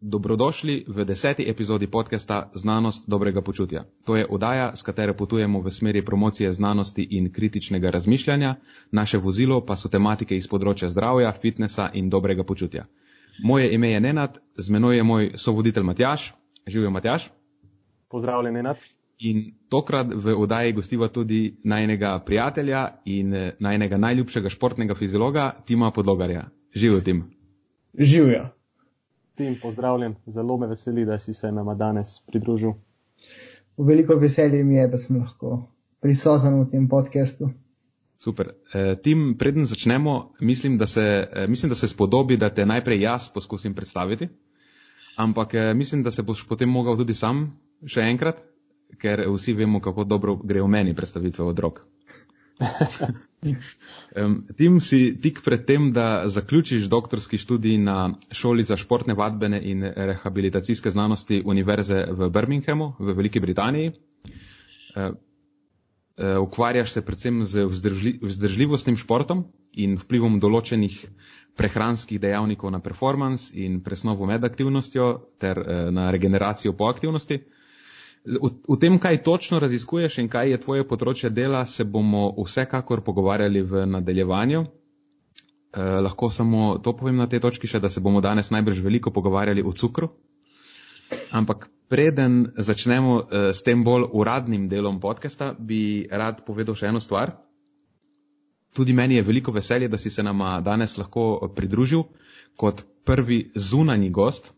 Dobrodošli v deseti epizodi podcasta Znanost dobrega počutja. To je oddaja, s katero potujemo v smeri promocije znanosti in kritičnega razmišljanja, naše vozilo pa so tematike iz področja zdravja, fitnesa in dobrega počutja. Moje ime je Nenad, z menoj je moj sovoditelj Matjaš. Živijo Matjaš. Pozdravljen, Nenad. In tokrat v oddaji gostiva tudi najnega prijatelja in eh, najnega najljubšega športnega fiziologa, Tima Podlogarja. Živijo, Tim. Živijo. Tim, pozdravljen, zelo me veseli, da si se nama danes pridružil. Veliko veselje mi je, da sem lahko prisoten v tem podkastu. Super. E, Tim, preden začnemo, mislim da, se, e, mislim, da se spodobi, da te najprej jaz poskusim predstaviti, ampak e, mislim, da se boš potem mogel tudi sam še enkrat, ker vsi vemo, kako dobro gre v meni predstavitve od rok. Um, Tim si tik pred tem, da zaključiš doktorski študij na šoli za športne vadbene in rehabilitacijske znanosti Univerze v Birminghamu v Veliki Britaniji. Uh, uh, ukvarjaš se predvsem z vzdržli, vzdržljivostnim športom in vplivom določenih prehranskih dejavnikov na performance in presnovo med aktivnostjo ter uh, na regeneracijo po aktivnosti. V, v tem, kaj točno raziskuješ in kaj je tvoje področje dela, se bomo vsekakor pogovarjali v nadaljevanju. Eh, lahko samo to povem na tej točki še, da se bomo danes najbrž veliko pogovarjali o cukru. Ampak preden začnemo eh, s tem bolj uradnim delom podcasta, bi rad povedal še eno stvar. Tudi meni je veliko veselje, da si se nama danes lahko pridružil kot prvi zunani gost.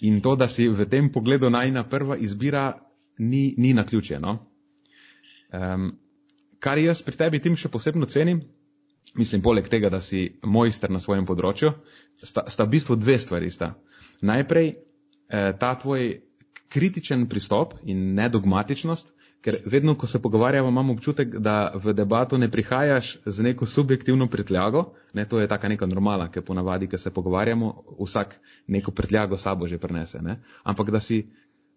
In to, da si v tem pogledu najna prva izbira, ni, ni na ključje. No? Um, kar jaz pri tebi tim še posebno cenim, mislim, poleg tega, da si mojster na svojem področju, sta, sta v bistvu dve stvari. Sta. Najprej eh, ta tvoj kritičen pristop in nedogmatičnost, ker vedno, ko se pogovarjamo, imamo občutek, da v debato ne prihajaš z neko subjektivno prtljago, ne, to je taka neka normala, ker ponavadi, ko se pogovarjamo, vsak neko prtljago sabo že prenese, ne, ampak da si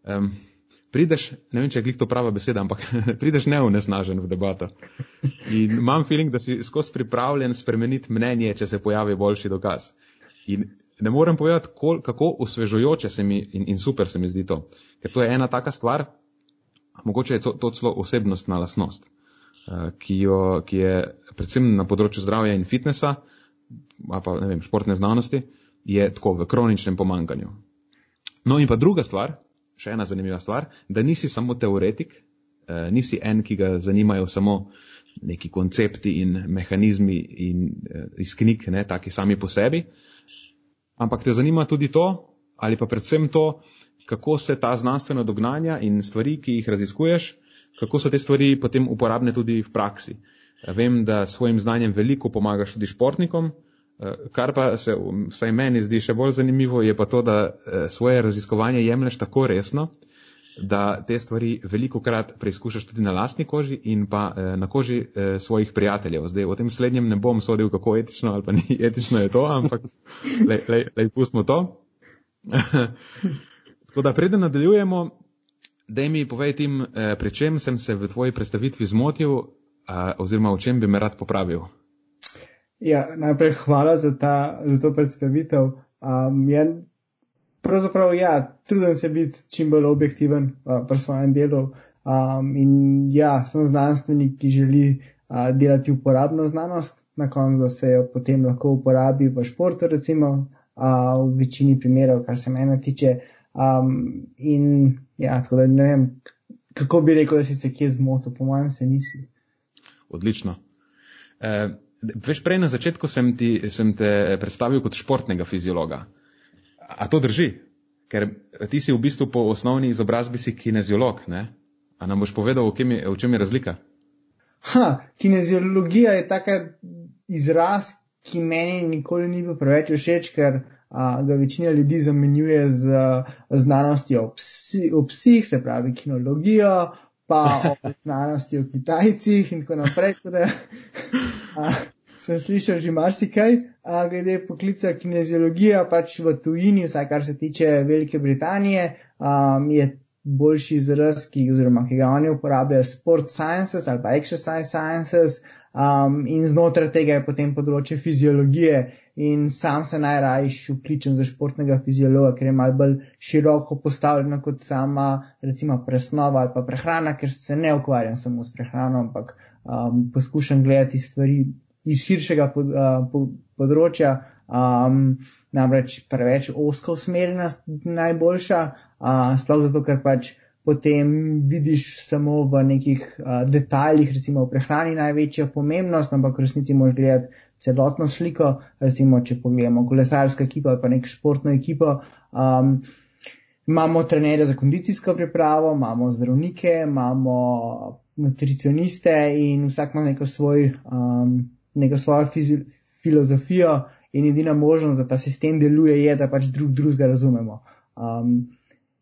um, prideš, ne vem, če je glik to prava beseda, ampak prideš neunesnažen v debato. In imam feeling, da si skozi pripravljen spremeniti mnenje, če se pojavi boljši dokaz. In ne morem povedati, kol, kako osvežujoče se mi in, in super se mi zdi to, ker to je ena taka stvar, mogoče je to, to celo osebnostna lasnost, eh, ki, jo, ki je predvsem na področju zdravja in fitnesa, pa ne vem, športne znanosti, je tako v kroničnem pomankanju. No in pa druga stvar, še ena zanimiva stvar, da nisi samo teoretik, eh, nisi en, ki ga zanimajo samo neki koncepti in mehanizmi in eh, iz knjig, ne, taki sami po sebi, ampak te zanima tudi to, ali pa predvsem to, kako se ta znanstvena dognanja in stvari, ki jih raziskuješ, kako so te stvari potem uporabne tudi v praksi. Vem, da s svojim znanjem veliko pomagaš tudi športnikom, kar pa se vsaj meni zdi še bolj zanimivo, je pa to, da svoje raziskovanje jemlješ tako resno, da te stvari veliko krat preizkušaš tudi na lastni koži in pa na koži svojih prijateljev. Zdaj, o tem slednjem ne bom sodil, kako etično ali pa ni etično je to, ampak lej, lej, lej pustimo to. Tako da preden nadaljujemo, daj mi povej tim, eh, pri čem sem se v tvoji predstavitvi zmotil oziroma o čem bi me rad popravil. Ja, najprej hvala za, ta, za to predstavitev. Um, ja, pravzaprav, ja, trudim se biti čim bolj objektiven uh, pri svojem delu. Um, in ja, sem znanstvenik, ki želi uh, delati uporabno znanost, na koncu, da se jo potem lahko uporabi v športu, recimo, uh, v večini primerov, kar se mene tiče. Um, in ja, tako da ne vem, kako bi rekel, da si se kje zmotil, po mojem, se nisi. Odlično. E, veš, prej na začetku sem, ti, sem te predstavil kot športnega fiziologa. A to drži? Ker ti si v bistvu po osnovni izobrazbi si kineziolog, ne? A nam boš povedal, v, je, v čem je razlika? Ha, kineziologija je taka izraz, ki meni nikoli ni bil preveč všeč, ker ga večina ljudi zamenjuje z znanostjo o, psi, o psih, se pravi kinologijo, pa o znanosti o Kitajcih in tako naprej. Tudi, a, sem slišal že marsikaj, a, glede poklica kineziologija, pač v tujini, vsaj kar se tiče Velike Britanije, a, je boljši izraz, ki, oziroma, ki ga oni uporabljajo, sport sciences ali pa exercise sciences, um, in znotraj tega je potem področje fiziologije, in sam se najrajš vključim za športnega fiziologa, ker je mal bolj široko postavljeno kot sama recimo presnova ali pa prehrana, ker se ne ukvarjam samo s prehrano, ampak um, poskušam gledati stvari iz širšega pod, uh, pod, področja. Um, namreč preveč oska usmerjenost najboljša, uh, sploh zato, ker pač potem vidiš samo v nekih uh, detaljih, recimo v prehrani največjo pomembnost, ampak v resnici moraš gledati celotno sliko, recimo če pogledamo kolesarsko ekipo ali pa nek športno ekipo. Um, imamo trenerje za kondicijsko pripravo, imamo zdravnike, imamo nutricioniste in vsak ima neko, svoj, um, neko svojo fizi, filozofijo in edina možnost, da ta sistem deluje, je, da pač drug drugega razumemo. Um,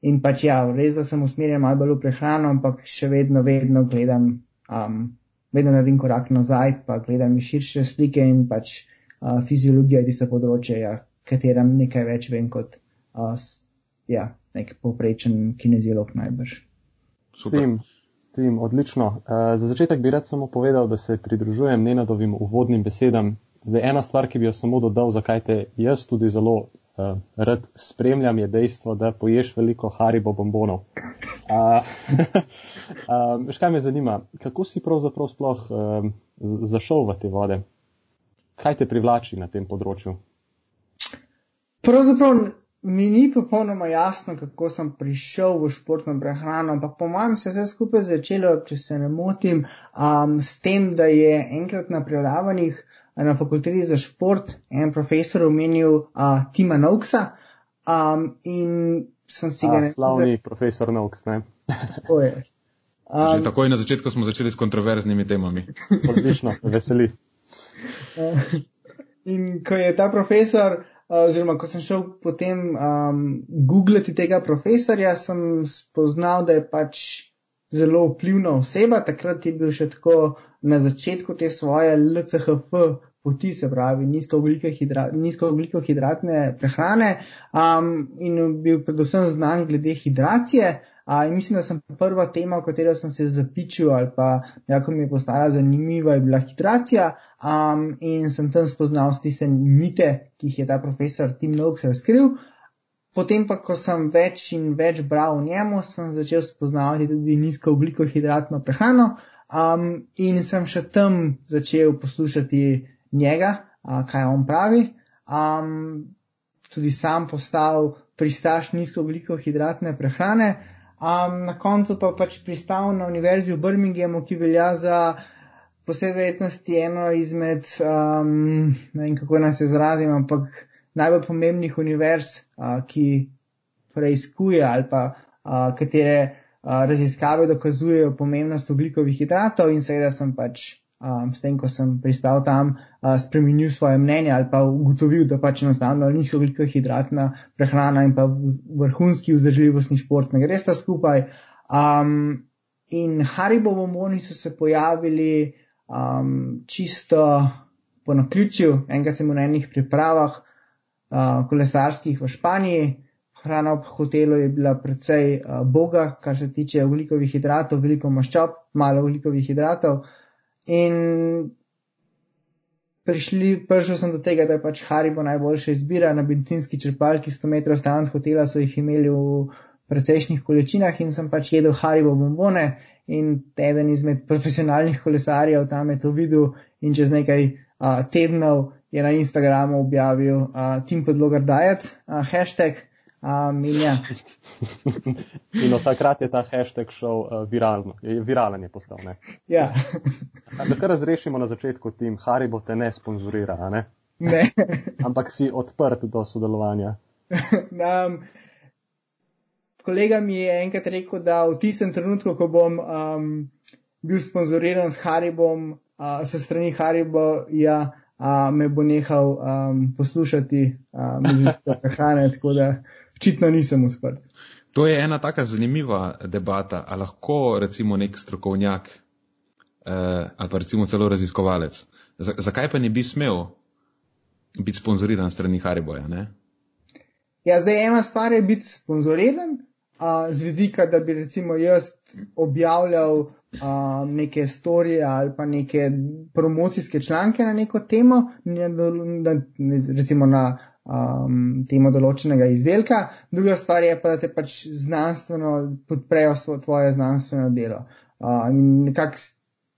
In pač ja, res, da sem usmerjen malo bolj v prehrano, ampak še vedno, vedno gledam, um, vedno naredim korak nazaj, pa gledam širše slike in pač uh, fiziologija je tisto področje, ja, katerem nekaj več vem kot uh, ja, nek povprečen kineziolog najbrž. Tim, tim, odlično. Uh, za začetek bi rad samo povedal, da se pridružujem Nenadovim uvodnim besedam. Zdaj, ena stvar, ki bi jo samo dodal, zakaj te jaz tudi zelo uh, rad spremljam, je dejstvo, da poješ veliko haribo bombonov. Uh, uh, kaj me zanima, kako si pravzaprav sploh uh, zašel v te vode? Kaj te privlači na tem področju? Pravzaprav mi ni popolnoma jasno, kako sem prišel v športno prehrano, ampak po mojem se je vse skupaj začelo, če se ne motim, um, s tem, da je enkrat na predavanjih na fakulteti za šport en profesor omenil uh, Tima Noksa. Um, in sem si ga ne. Slavni da... profesor Noks, ne? Tako je. Um, Že takoj na začetku smo začeli s kontroverznimi temami. Odlično, veseli. in ko je ta profesor, oziroma ko sem šel potem um, googlati tega profesorja, sem spoznal, da je pač zelo vplivna oseba. Takrat je bil še tako na začetku te svoje LCHF poti, se pravi nizkooglikohidratne prehrane um, in bil predvsem znan glede hidracije. Uh, in mislim, da sem prva tema, o kateri sem se zapičil ali pa nekako mi je postala zanimiva, je bila hidracija um, in sem tam spoznal tiste mite, ki jih je ta profesor Tim Noakes razkril. Potem pa, ko sem več in več bral o njemu, sem začel spoznavati tudi nizkooglikohidratno prehrano um, in sem še tam začel poslušati njega, a, kaj on pravi. Um, tudi sam postal pristaš nizkooglikohidratne prehrane. Um, na koncu pa pač pristal na univerzi v Birminghamu, ki velja za posebej verjetnosti eno izmed, um, ne vem kako naj se izrazim, ampak najbolj pomembnih univerz, uh, ki preizkuje ali pa uh, katere uh, raziskave dokazujejo pomembnost oglikovih hidratov in seveda sem pač um, s tem, ko sem pristal tam, uh, spremenil svoje mnenje ali pa ugotovil, da pač enostavno niso veliko hidratna prehrana in pa vrhunski vzdržljivostni šport ne gre sta skupaj. Um, in Haribo bomboni so se pojavili um, čisto po naključju, enkrat sem v enih pripravah uh, kolesarskih v Španiji. Hrana ob hotelu je bila precej uh, boga, kar se tiče ugljikovih hidratov, veliko maščob, malo ugljikovih hidratov. In prišli, prišel sem do tega, da je pač Haribo najboljša izbira. Na benzinski črpalki 100 metrov stran od hotela so jih imeli v precejšnjih količinah in sem pač jedel Haribo bombone. In eden izmed profesionalnih kolesarjev tam je to videl in čez nekaj uh, tednov je na Instagramu objavil uh, Team Podlogar Diet, uh, hashtag, Um, in, ja. in od takrat je ta hashtag šel uh, viralno, je viralen je postal. Ne? Ja. da kar razrešimo na začetku, tim Haribo te ne sponzorira, ne? ne. ampak si odprt do sodelovanja. um, kolega mi je enkrat rekel, da v tistem trenutku, ko bom um, bil sponzoriran s Haribom, uh, s strani Haribo, ja, uh, me bo nehal um, poslušati uh, muzične prehrane, tako da očitno nisem uspet. To je ena taka zanimiva debata, ali lahko recimo nek strokovnjak eh, ali pa recimo celo raziskovalec, Z zakaj pa ne bi smel biti sponzoriran strani Hariboja? Ne? Ja, zdaj ena stvar je biti sponzoriran, a, z vidika, da bi recimo jaz objavljal uh, neke storije ali pa neke promocijske članke na neko temo, recimo na um, temo določenega izdelka. Druga stvar je pa, da te pač znanstveno podprejo tvoje znanstveno delo. Uh, in nekako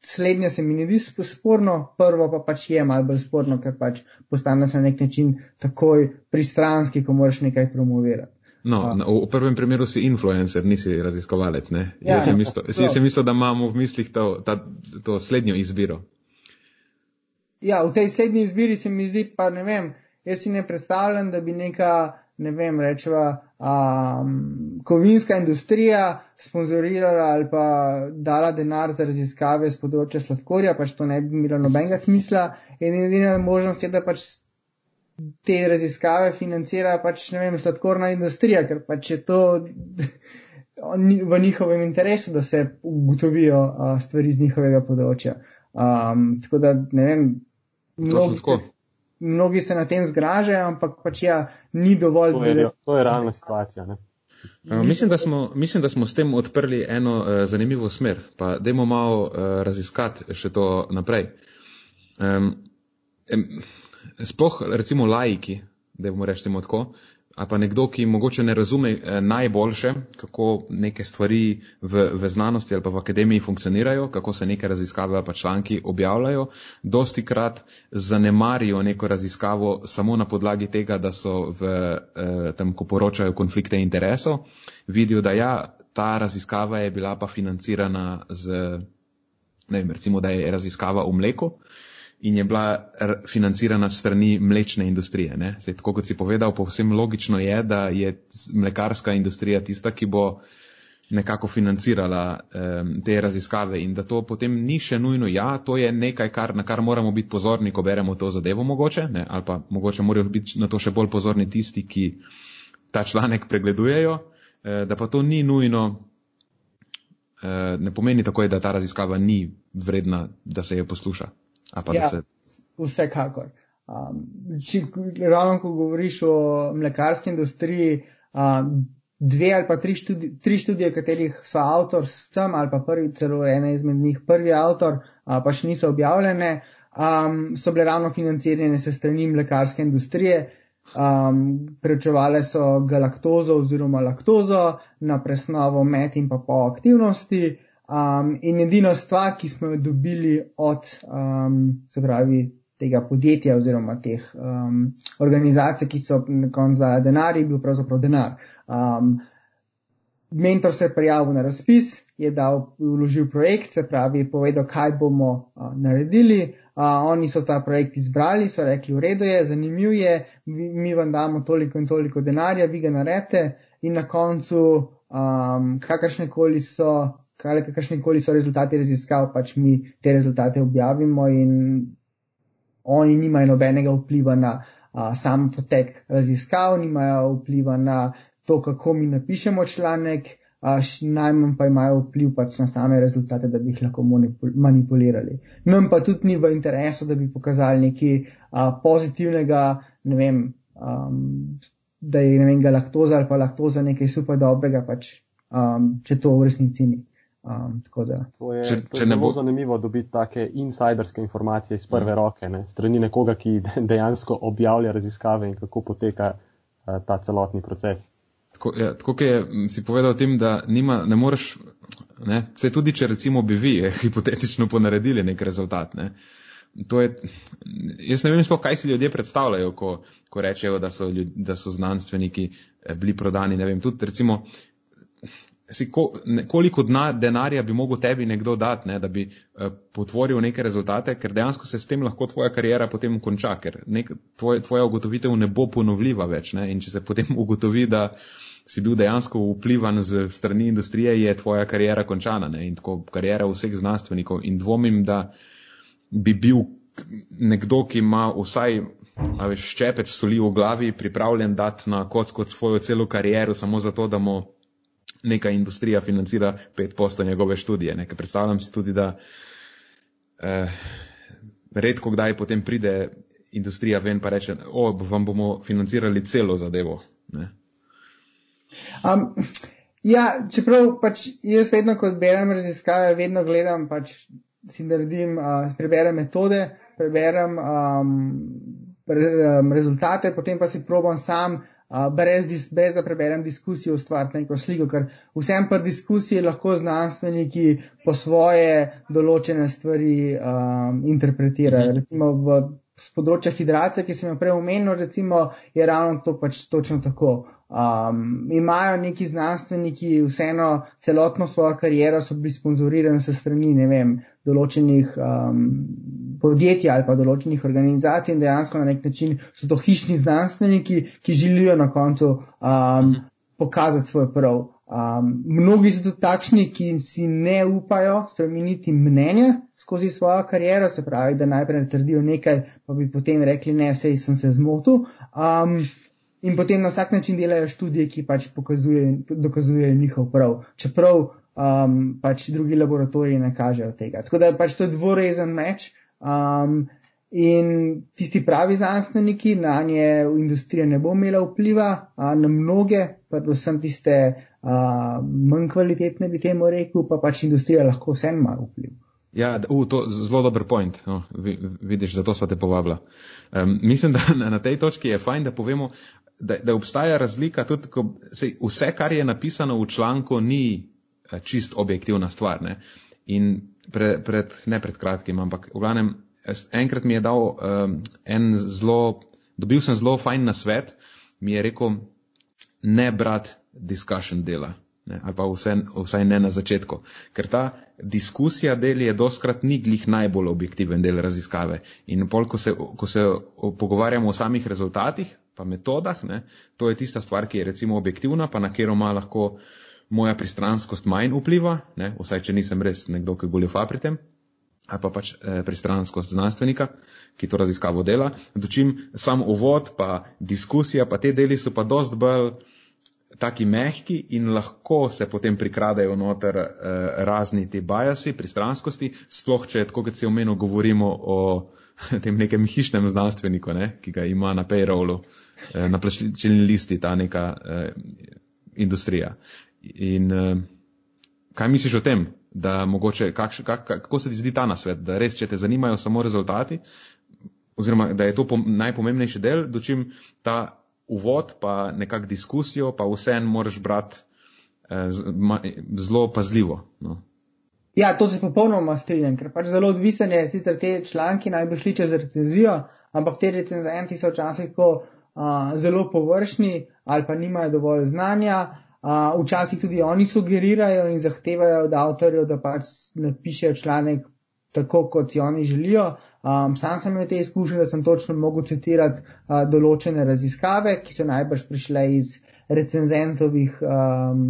slednje se mi ne zdi sporno, prvo pa pač je malo bolj sporno, ker pač postaneš na nek način takoj pristranski, ko moraš nekaj promovirati. No, uh, v prvem primeru si influencer, nisi raziskovalec. Ja, Jaz sem mislil, no. mislil, da imamo v mislih to, ta, to slednjo izbiro. Ja, v tej slednji izbiri se mi zdi, pa ne vem, jaz si ne predstavljam, da bi neka ne vem, rečeva, um, kovinska industrija sponzorirala ali pa dala denar za raziskave z področja sladkorja, pač to ne bi imelo nobenega smisla. In edina možnost je, da pač te raziskave financira pač, ne vem, sladkorna industrija, ker pač je to v njihovem interesu, da se ugotovijo uh, stvari z njihovega področja. Um, tako da, ne vem, mnogo mnogi se na tem zgražajo, ampak pač ja, ni dovolj. To je, to je realna situacija. Uh, mislim, da smo, mislim, da smo s tem odprli eno uh, zanimivo smer, pa dajmo malo uh, raziskati še to naprej. Um, um, sploh recimo laiki, da bomo reči temu tako, ali pa nekdo, ki mogoče ne razume eh, najboljše, kako neke stvari v, v znanosti ali pa v akademiji funkcionirajo, kako se neke raziskave ali pa članki objavljajo, dosti krat zanemarijo neko raziskavo samo na podlagi tega, da so v eh, tem, ko poročajo konflikte interesov, vidijo, da ja, ta raziskava je bila pa financirana z, vem, recimo, da je raziskava v mleku in je bila financirana strani mlečne industrije. Zdaj, tako kot si povedal, povsem logično je, da je mlekarska industrija tista, ki bo nekako financirala um, te raziskave in da to potem ni še nujno ja, to je nekaj, kar, na kar moramo biti pozorni, ko beremo to zadevo mogoče, ne? ali pa mogoče morajo biti na to še bolj pozorni tisti, ki ta članek pregledujejo, eh, da pa to ni nujno, eh, ne pomeni tako, da ta raziskava ni vredna, da se jo posluša ja, se... Vsekakor. Um, če, ravno ko govoriš o mlekarski industriji, um, dve ali pa tri, študi, tri študije, katerih so avtor sem ali pa prvi, celo ena izmed njih, prvi avtor, uh, pa še niso objavljene, um, so bile ravno financirane se strani mlekarske industrije. Um, preučevale so galaktozo oziroma laktozo na presnovo med in pa po aktivnosti. Um, in edina stvar, ki smo jo dobili od um, pravi, tega podjetja oziroma teh um, organizacij, ki so na koncu dali denar, je bil pravzaprav denar. Um, mentor se je prijavil na razpis, je dal, vložil projekt, se pravi, povedal, kaj bomo uh, naredili. Uh, oni so ta projekt izbrali, so rekli, v redu je, zanimiv je, mi, mi vam damo toliko in toliko denarja, vi ga naredite in na koncu, um, kakršne koli so kakršni koli so rezultati raziskav, pač mi te rezultate objavimo in oni nimajo nobenega vpliva na a, sam potek raziskav, nimajo vpliva na to, kako mi napišemo članek, najmanj pa imajo vpliv pač na same rezultate, da bi jih lahko manipulirali. Nam pa tudi ni v interesu, da bi pokazali nekaj a, pozitivnega, ne vem, um, da je ne vem, galaktoza ali pa laktoza nekaj super dobrega, pač, um, če to v resnici ni. Um, da, to je, če, to je če bo... zanimivo dobiti take insiderske informacije iz prve mm. roke, ne, strani nekoga, ki dejansko objavlja raziskave in kako poteka uh, ta celotni proces. Tako, ja, tako je si povedal o tem, da nima, ne moreš, ne, se tudi če recimo bi vi eh, hipotetično ponaredili nek rezultat. Ne, je, jaz ne vem sploh, kaj si ljudje predstavljajo, ko, ko rečejo, da so, ljud, da so znanstveniki eh, bili prodani. Ne vem, tudi recimo si, ko, ne, koliko dna, denarja bi mogel tebi nekdo dati, ne, da bi uh, potvoril neke rezultate, ker dejansko se s tem lahko tvoja karijera potem konča, ker nek, tvoj, tvoja ugotovitev ne bo ponovljiva več. Ne, in če se potem ugotovi, da si bil dejansko vplivan z strani industrije, je tvoja karijera končana ne, in tako karijera vseh znanstvenikov. In dvomim, da bi bil nekdo, ki ima vsaj veš, ščepec soli v glavi, pripravljen dati na kocko svojo celo kariero samo zato, da mu neka industrija financira pet posto njegove študije. Nekaj predstavljam si tudi, da eh, redko kdaj potem pride industrija ven pa reče, o, vam bomo financirali celo zadevo. Um, Ja, čeprav pač jaz vedno, ko berem raziskave, vedno gledam, pač si naredim, uh, preberem metode, preberem um, re, um, rezultate, potem pa si probam sam, uh, brez, dis, brez da preberem diskusijo, ustvariti neko sliko, ker vsem pa diskusiji lahko znanstveniki po svoje določene stvari um, interpretirajo. Mhm. Recimo v z področja hidracije, ki sem jo prej omenil, recimo, je ravno to pač točno tako. Um, imajo neki znanstveniki vseeno celotno svojo kariero, so bili sponzorirani se strani, ne vem, določenih um, podjetij ali pa določenih organizacij in dejansko na nek način so to hišni znanstveniki, ki želijo na koncu um, pokazati svoj prav. Um, mnogi so tudi takšni, ki si ne upajo spremeniti mnenja skozi svojo kariero, se pravi, da najprej natrdijo nekaj, pa bi potem rekli, ne, sej sem se zmotil. Um, in potem na vsak način delajo študije, ki pač pokazujejo, dokazujejo njihov prav, čeprav um, pač drugi laboratoriji ne kažejo tega. Tako da pač to je dvorezen meč. Um, In tisti pravi znanstveniki, na nje industrija ne bo imela vpliva, a na mnoge, predvsem tiste a, manj kvalitetne, bi temu rekel, pa pač industrija lahko vsem ima vpliv. Ja, u, to je zelo dober point. No, vidiš, zato smo te povabila. Um, mislim, da na, na tej točki je fajn, da povemo, da, da obstaja razlika tudi, ko sej, vse, kar je napisano v članku, ni eh, čist objektivna stvar. Ne? In pre, pred, ne pred kratkim, ampak v glavnem, enkrat mi je dal um, en zelo, dobil sem zelo fajn na svet, mi je rekel, ne brat discussion dela. Ne, ali pa vse, vsaj ne na začetku. Ker ta diskusija del je doskrat ni glih najbolj objektiven del raziskave. In pol, ko se, ko se pogovarjamo o samih rezultatih, pa metodah, ne, to je tista stvar, ki je recimo objektivna, pa na kjer ima lahko moja pristranskost manj vpliva, ne, vsaj če nisem res nekdo, ki goljofa pri tem, ali pa pač eh, pristranskost znanstvenika, ki to raziskavo dela. Dočim sam uvod, pa diskusija, pa te deli so pa dost bolj taki mehki in lahko se potem prikradajo noter eh, razni ti bajasi, pristranskosti, sploh če, tako kot si omenil, govorimo o tem nekem hišnem znanstveniku, ne, ki ga ima na payrollu, eh, na plačilni listi ta neka eh, industrija. In eh, kaj misliš o tem, da mogoče, kak, kak, kako se ti zdi ta nasvet, da res, če te zanimajo samo rezultati, oziroma da je to pom, najpomembnejši del, dočim ta uvod, pa nekak diskusijo, pa vseeno moraš brati eh, zelo pazljivo. No. Ja, to se popolnoma strinjam, ker pač zelo odvisen je, sicer te članki naj bi šli čez recenzijo, ampak te recenzenti so včasih tako uh, zelo površni ali pa nimajo dovolj znanja. Uh, včasih tudi oni sugerirajo in zahtevajo od avtorjev, da pač napišejo članek tako, kot si oni želijo. Um, sam sem imel te izkušnje, da sem točno mogel citirati uh, določene raziskave, ki so najbrž prišle iz recenzentovih, um,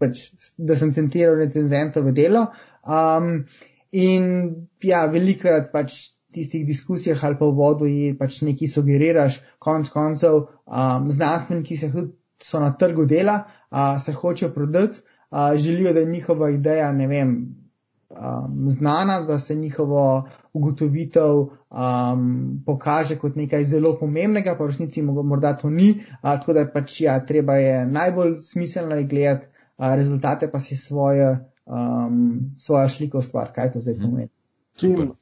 pač, da sem citiral recenzentove delo. Um, in ja, velikrat pač tistih diskusijah ali pa v vodu ji pač nekaj sugeriraš, konc koncev, um, znanstveniki se so na trgu dela, se hočejo prodati, uh, želijo, da je njihova ideja, ne vem, um, znana, da se njihovo ugotovitev um, pokaže kot nekaj zelo pomembnega, pa v resnici morda to ni. Uh, tako da pač ja, treba je najbolj smiselno je gledati uh, rezultate, pa si svoje, um, svojo sliko stvar, kaj to zdaj pomeni. Tim,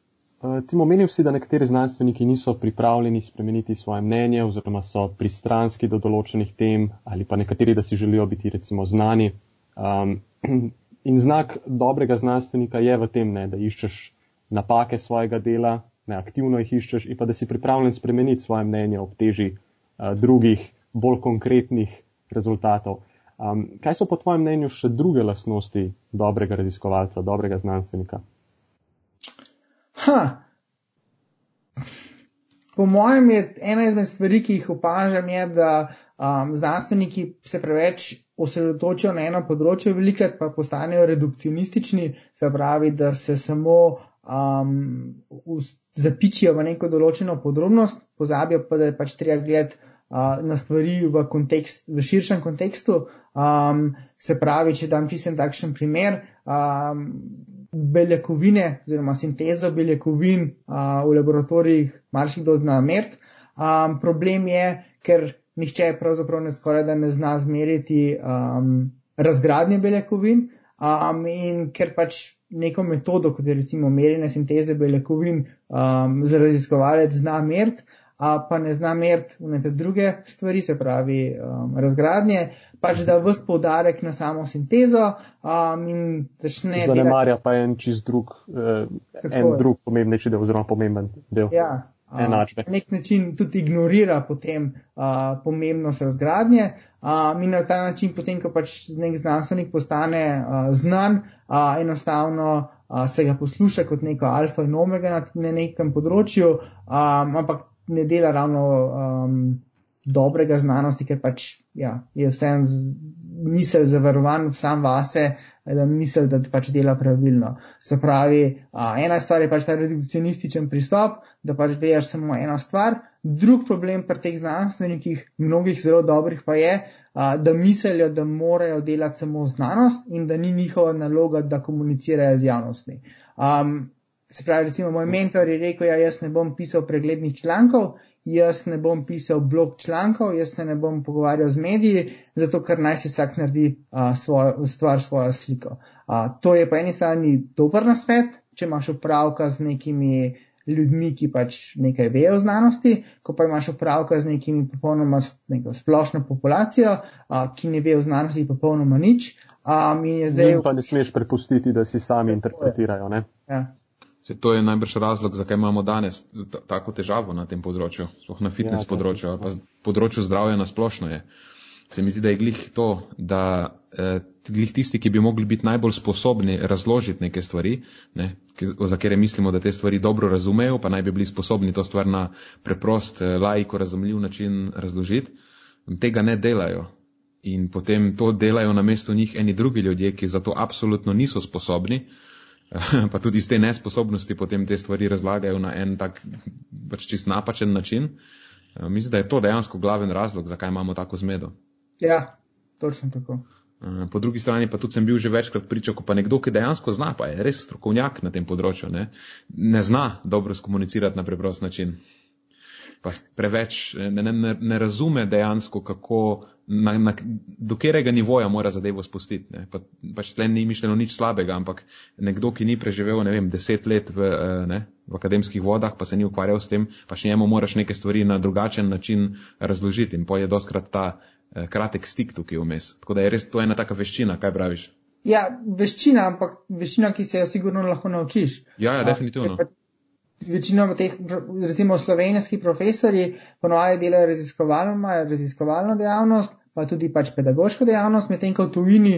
Tim omenil si, da nekateri znanstveniki niso pripravljeni spremeniti svoje mnenje oziroma so pristranski do določenih tem ali pa nekateri, da si želijo biti recimo znani. Um, In znak dobrega znanstvenika je v tem, ne, da iščeš napake svojega dela, ne, aktivno jih iščeš in pa da si pripravljen spremeniti svoje mnenje ob teži uh, drugih, bolj konkretnih rezultatov. Um, kaj so po tvojem mnenju še druge lasnosti dobrega raziskovalca, dobrega znanstvenika? Ha. Po mojem je ena izmed stvari, ki jih opažam, je, da um, znanstveniki se preveč osredotočijo na eno področje, velikrat pa postanejo redukcionistični, se pravi, da se samo um, zapičijo v neko določeno podrobnost, pozabijo pa, da je pač treba gledati uh, na stvari v, kontekst, v širšem kontekstu. Um, se pravi, če dam čisten takšen primer, um, beljakovine oziroma sintezo beljakovin uh, v laboratorijih marsikdo zna mert. Um, problem je, ker nihče pravzaprav ne skoraj da ne zna zmeriti um, razgradnje beljakovin. Um, in ker pač neko metodo, kot je recimo merjenje sinteze beljakovin, um, za raziskovalec zna meriti, pa ne zna meriti neke druge stvari, se pravi um, razgradnje, pač da vse poudarek na samo sintezo um, in začne. Zanemarja pa en čist drug, eh, en drug pomembnejši del oziroma pomemben del. Ja. Na nek način tudi ignorira potem uh, pomembnost razgradnje uh, in na ta način potem, ko pač nek znanstvenik postane uh, znan, uh, enostavno uh, se ga posluša kot neko alfa in omega na, na nekem področju, um, ampak ne dela ravno um, dobrega znanosti, ker pač ja, je vsem misel zavarovan sam vase, da misel, da pač dela pravilno. Se pravi, a, ena stvar je pač ta redukcionističen pristop, da pač gledaš samo eno stvar. Drug problem pri teh znanstvenikih, mnogih zelo dobrih, pa je, a, da mislijo, da morajo delati samo znanost in da ni njihova naloga, da komunicirajo z javnostmi. Um, se pravi, recimo, moj mentor je rekel, ja, jaz ne bom pisal preglednih člankov, jaz ne bom pisal blog člankov, jaz se ne bom pogovarjal z mediji, zato ker naj si vsak naredi uh, svojo stvar, svojo sliko. Uh, to je po eni strani dober nasvet, če imaš upravka z nekimi ljudmi, ki pač nekaj vejo o znanosti, ko pa imaš upravka z nekimi popolnoma neko splošno populacijo, uh, ki ne ve o znanosti popolnoma nič. Um, in je zdaj. In pa ne smeš prepustiti, da si sami interpretirajo. Ja. Se to je najbrž razlog, zakaj imamo danes tako težavo na tem področju, sploh na fitness ja, področju, pa področju zdravja na splošno je. Se mi zdi, da je glih to, da eh, glih tisti, ki bi mogli biti najbolj sposobni razložiti neke stvari, ne, za kere mislimo, da te stvari dobro razumejo, pa naj bi bili sposobni to stvar na preprost, eh, lajko, razumljiv način razložiti, tega ne delajo. In potem to delajo na mesto njih eni drugi ljudje, ki za to absolutno niso sposobni, pa tudi iz te nesposobnosti potem te stvari razlagajo na en tak pač čist napačen način. Eh, mislim, da je to dejansko glaven razlog, zakaj imamo tako zmedo. Ja, točno tako. Eh, po drugi strani pa tudi sem bil že večkrat pričal, ko pa nekdo, ki dejansko zna, pa je res strokovnjak na tem področju, ne, ne zna dobro skomunicirati na preprost način. Pa preveč ne, ne, ne razume dejansko, kako na, na, do katerega nivoja mora zadevo spustiti. Ne. Pa, pač tle ni mišljeno nič slabega, ampak nekdo, ki ni preživel, ne vem, deset let v, eh, ne, v akademskih vodah, pa se ni ukvarjal s tem, pač njemu moraš neke stvari na drugačen način razložiti in pa je doskrat ta eh, kratek stik tukaj vmes. Tako da je res to ena taka veščina, kaj praviš? Ja, veščina, ampak veščina, ki se jo sigurno lahko naučiš. Ja, ja definitivno. A, večino teh, recimo slovenski profesori, ponovadi delajo raziskovalno, imajo raziskovalno dejavnost, pa tudi pač pedagoško dejavnost, medtem ko v tujini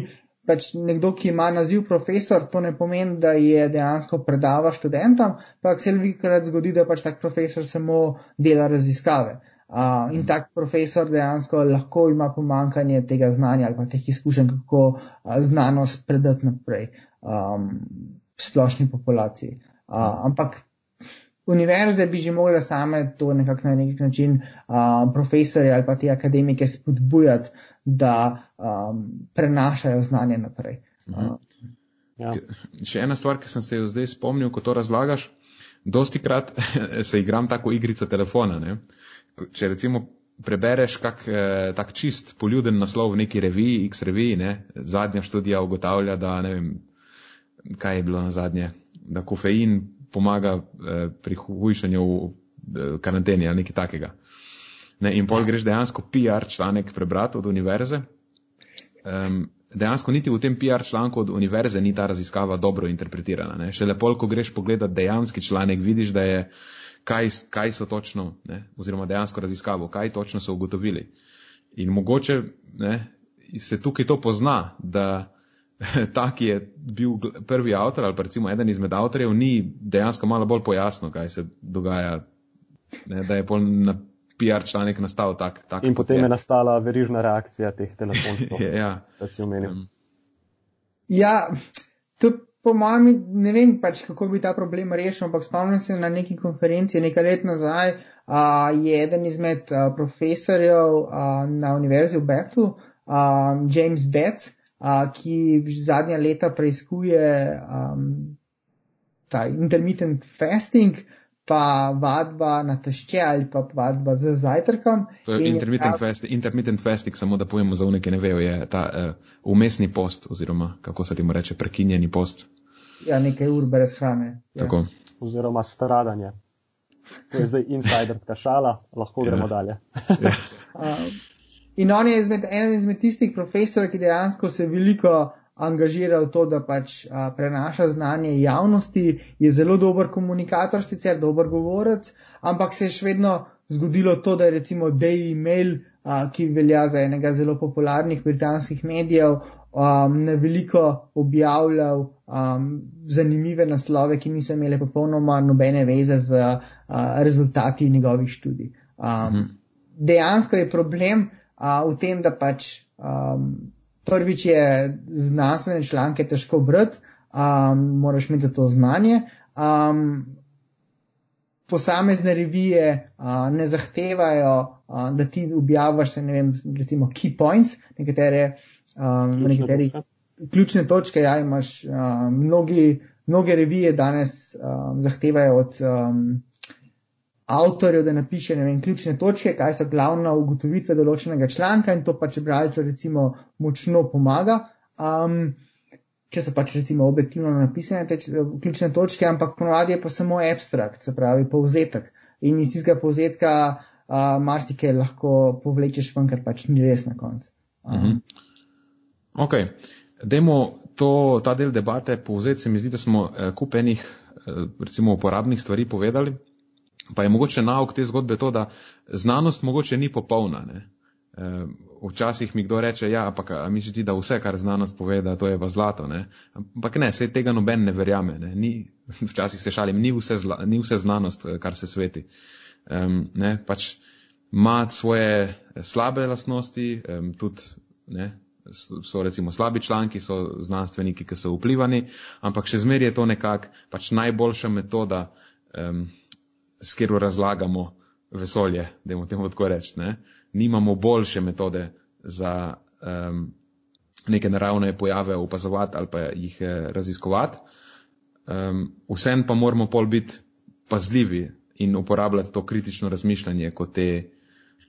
pač nekdo, ki ima naziv profesor, to ne pomeni, da je dejansko predava študentom, pa se velikokrat zgodi, da pač tak profesor samo dela raziskave. Uh, in tak profesor dejansko lahko ima pomankanje tega znanja ali pa teh izkušenj, kako uh, znanost predati naprej um, splošni populaciji. Uh, ampak univerze bi že mogle same to nekako na nek način uh, profesori ali pa te akademike spodbujati, da um, prenašajo znanje naprej. Uh, ja. Še ena stvar, ki sem se jo zdaj spomnil, ko to razlagaš, dosti krat se igram tako igrico telefona. Ne? Če recimo prebereš kak eh, tak čist poljuden naslov v neki reviji, X reviji, ne? zadnja študija ugotavlja, da ne vem, kaj je bilo na zadnje, da kofein pomaga eh, pri hujšanju v eh, karanteni ali nekaj takega. Ne, in pol greš dejansko PR članek prebrati od univerze. Um, dejansko niti v tem PR članku od univerze ni ta raziskava dobro interpretirana. Ne. Šele pol, ko greš pogledat dejanski članek, vidiš, da je kaj, kaj so točno, ne, oziroma dejansko raziskavo, kaj točno so ugotovili. In mogoče ne, se tukaj to pozna, da ta, ki je bil prvi avtor ali pa recimo eden izmed avtorjev, ni dejansko malo bolj pojasno, kaj se dogaja, ne, da je pol na PR članek nastal tak. tak In potem je. je nastala verižna reakcija teh telefonov. ja, da si omenil. Um. Ja, to po mojem, ne vem pač, kako bi ta problem rešil, ampak spomnim se na neki konferenci nekaj let nazaj, uh, je eden izmed uh, profesorjev uh, na univerzi v Bethu, uh, James Betts, ki zadnja leta preizkuje um, ta intermittent fasting, pa vadba na tešče ali pa vadba z zajtrkom. To je intermittent, prav... fast, intermittent fasting, samo da povemo za unike, ne vejo, je ta uh, umestni post oziroma kako se temu reče, prekinjeni post. Ja, nekaj ur brez hrane. Ja. Tako. Oziroma stradanje. To je zdaj insiderska šala, lahko ja. gremo dalje. ja. uh, in on je izmed, eden izmed tistih profesorjev, ki dejansko se veliko angažira v to, da pač a, prenaša znanje javnosti, je zelo dober komunikator, sicer dober govorec, ampak se je še vedno zgodilo to, da je recimo Daily Mail, a, ki velja za enega zelo popularnih britanskih medijev, um, na veliko objavljal um, zanimive naslove, ki niso imeli popolnoma nobene veze z uh, rezultati njegovih študij. Um, mhm. Dejansko je problem uh, v tem, da pač um, prvič je znanstvene članke težko brati, um, moraš imeti za to znanje. Um, posamezne revije uh, ne zahtevajo, uh, da ti objaviš, ne vem, recimo key points, nekatere, um, ključne, nekatere ključne točke. Ja, imaš uh, mnogi, mnoge revije danes um, zahtevajo od. Um, avtorju, da napiše vem, ključne točke, kaj so glavne ugotovitve določenega članka in to pač bralcu recimo močno pomaga. Um, če so pač recimo objektivno napisane te ključne točke, ampak ponovadi je pa samo abstrakt, se pravi povzetek. In iz tistega povzetka uh, marsikaj lahko povlečeš ven, ker pač ni res na koncu. Um. Mhm. Ok, dajmo to, ta del debate povzeti. Se mi zdi, da smo eh, kupenih, eh, recimo, uporabnih stvari povedali. Pa je mogoče nauk te zgodbe to, da znanost mogoče ni popolna. Ne? E, včasih mi kdo reče, ja, ampak misliš ti, da vse, kar znanost pove, da to je pa zlato. Ne? Ampak ne, se tega noben ne verjame. Ne? Ni, včasih se šalim, ni vse, zla, ni vse znanost, kar se sveti. Um, ne, pač ima svoje slabe lastnosti, um, tudi ne, so recimo slabi članki, so znanstveniki, ki so vplivani, ampak še zmeraj je to nekako pač najboljša metoda. Um, s katero razlagamo vesolje, da imamo temu tako reči. Ne? Nimamo boljše metode za um, neke naravne pojave opazovati ali pa jih eh, raziskovati. Um, Vsem pa moramo pol biti pazljivi in uporabljati to kritično razmišljanje, ko te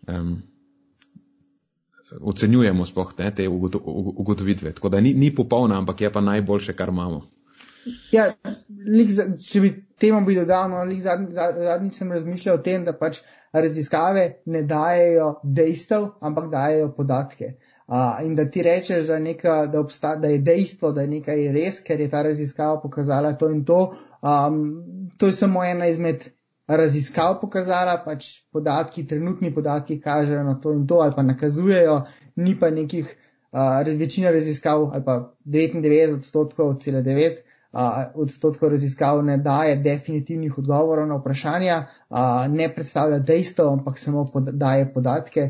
um, ocenjujemo sploh ne, te ugotovitve. Tako da ni, ni popolna, ampak je pa najboljše, kar imamo. Ja, če bi temu bi dodal, no, zadnjič zadnji sem razmišljal o tem, da pač raziskave ne dajo dejstev, ampak dajo podatke. Uh, in da ti rečeš, da, neka, da, obsta, da je dejstvo, da je nekaj res, ker je ta raziskava pokazala to in to. Um, to je samo ena izmed raziskav pokazala, pač podatki, trenutni podatki kažejo na to in to ali pa nakazujejo, ni pa nekih, uh, večina raziskav ali pa 99 odstotkov, cele 9 odstotkov raziskav ne daje definitivnih odgovorov na vprašanja, ne predstavlja dejstev, ampak samo pod, daje podatke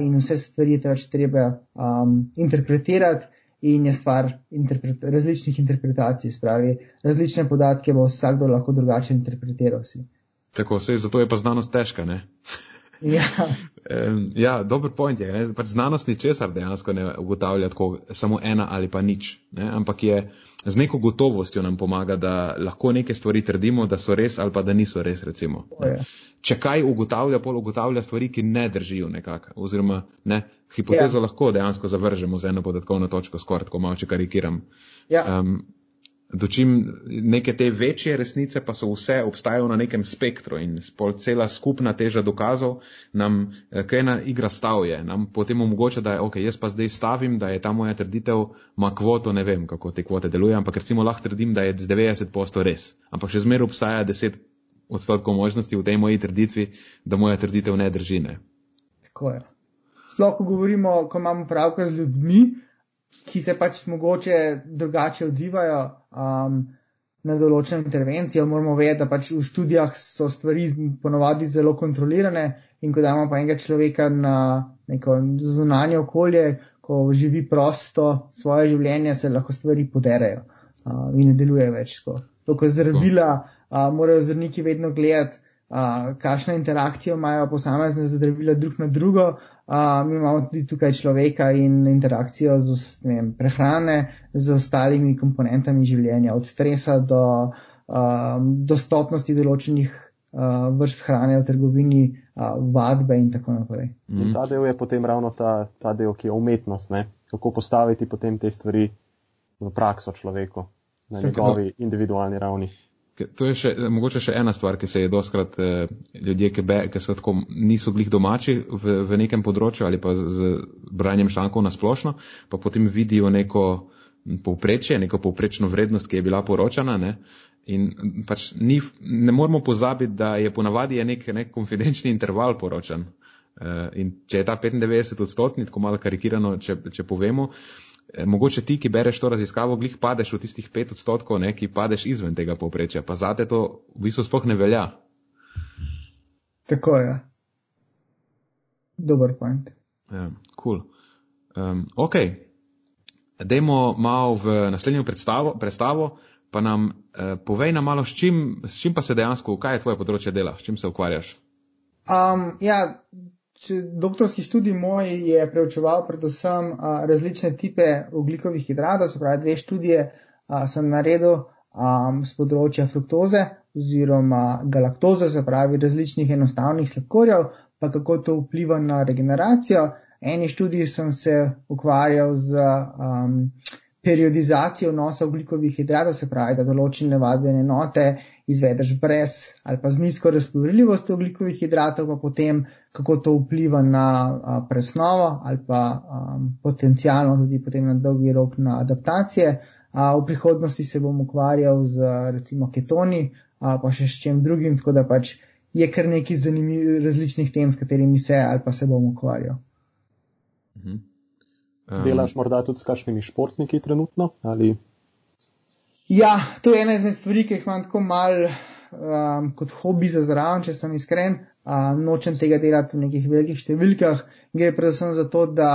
in vse stvari je pač treba um, interpretirati. In je stvar interpret različnih interpretacij, spravi, različne podatke bo vsakdo lahko drugače interpretiral. Si. Tako se je, zato je pa znanost težka, ne? Ja. ja, dober point je. Pač znanost ni česar dejansko ne ugotavlja tako samo ena ali pa nič. Ne? Ampak je z neko gotovostjo nam pomaga, da lahko neke stvari trdimo, da so res ali pa da niso res. Recimo, Če kaj ugotavlja, pol ugotavlja stvari, ki ne držijo nekako. Oziroma, ne, hipotezo ja. lahko dejansko zavržemo z eno podatkovno točko, skoraj tako malo, če karikiram. Ja. Um, Dočim neke te večje resnice pa so vse obstajajo na nekem spektru in cela skupna teža dokazov nam, eh, kaj ena igra stavje, nam potem omogoča, da je, ok, jaz pa zdaj stavim, da je ta moja trditev, ima kvoto, ne vem, kako te kvote delujejo, ampak recimo lahko trdim, da je z 90% res. Ampak še zmeraj obstaja 10 odstotkov možnosti v tej moji trditvi, da moja trditev ne drži. Ne. Tako je. Sploh, ko govorimo, ko imamo pravka z ljudmi, ki se pač mogoče drugače odzivajo um, na določeno intervencijo. Moramo vedeti, da pač v študijah so stvari ponovadi zelo kontrolirane in ko damo pa enega človeka na neko zunanje okolje, ko živi prosto svoje življenje, se lahko stvari poderejo uh, in ne deluje več. To, ko zdravila, uh, morajo zdravniki vedno gledati. Uh, kakšno interakcijo imajo posamezne zdravila drug na drugo, mi imamo tudi tukaj človeka in interakcijo z vem, prehrane, z ostalimi komponentami življenja, od stresa do um, dostopnosti določenih uh, vrst hrane v trgovini, uh, vadbe in tako naprej. Mm. In ta del je potem ravno ta, ta del, ki je umetnost, ne? kako postaviti potem te stvari v prakso človeku na njegovi individualni ravni. To je še, mogoče še ena stvar, ki se je doskrat eh, ljudje, ki, be, ki so tako, niso glih domači v, v nekem področju ali pa z, z branjem člankov na splošno, pa potem vidijo neko povprečje, neko povprečno vrednost, ki je bila poročana. Ne? In pač ni, ne moramo pozabiti, da je ponavadi je nek, nek konfidenčni interval poročan. Uh, in če je ta 95 odstotni, tako malo karikirano, če, če povemo, eh, mogoče ti, ki bereš to raziskavo, glih padeš v tistih 5 odstotkov, ne, ki padeš izven tega povprečja, pa zate to v bistvu sploh ne velja. Tako je. Dober point. Ja, cool. Um, ok, dajmo malo v naslednjo predstavo, predstavo pa nam eh, povej nam malo, s čim, s čim pa se dejansko, kaj je tvoje področje dela, s čim se ukvarjaš? Um, ja, če, doktorski študij moj je preučeval predvsem uh, različne type oglikovih hidratov, se pravi dve študije uh, sem naredil um, z področja fruktoze oziroma galaktoze, se pravi različnih enostavnih sladkorjev, pa kako to vpliva na regeneracijo. Eni študiji sem se ukvarjal z um, periodizacijo vnosa ugljikovih hidratov, se pravi, da določene vadbene enote izvedeš brez ali pa z nizko razpoložljivostjo ugljikovih hidratov, pa potem kako to vpliva na a, presnovo ali pa um, potencijalno tudi potem na dolgi rok na adaptacije. A, v prihodnosti se bom ukvarjal z recimo ketoni, a, pa še s čem drugim, tako da pač je kar nekaj zanimivih različnih tem, s katerimi se ali pa se bom ukvarjal. Um, Delaš morda tudi s kakšnimi športniki trenutno? Ali? Ja, to je ena izmed stvari, ki jih imam tako mal um, kot hobi za zraven, če sem iskren. Um, nočem tega delati v nekih velikih številkah. Gre predvsem za to, da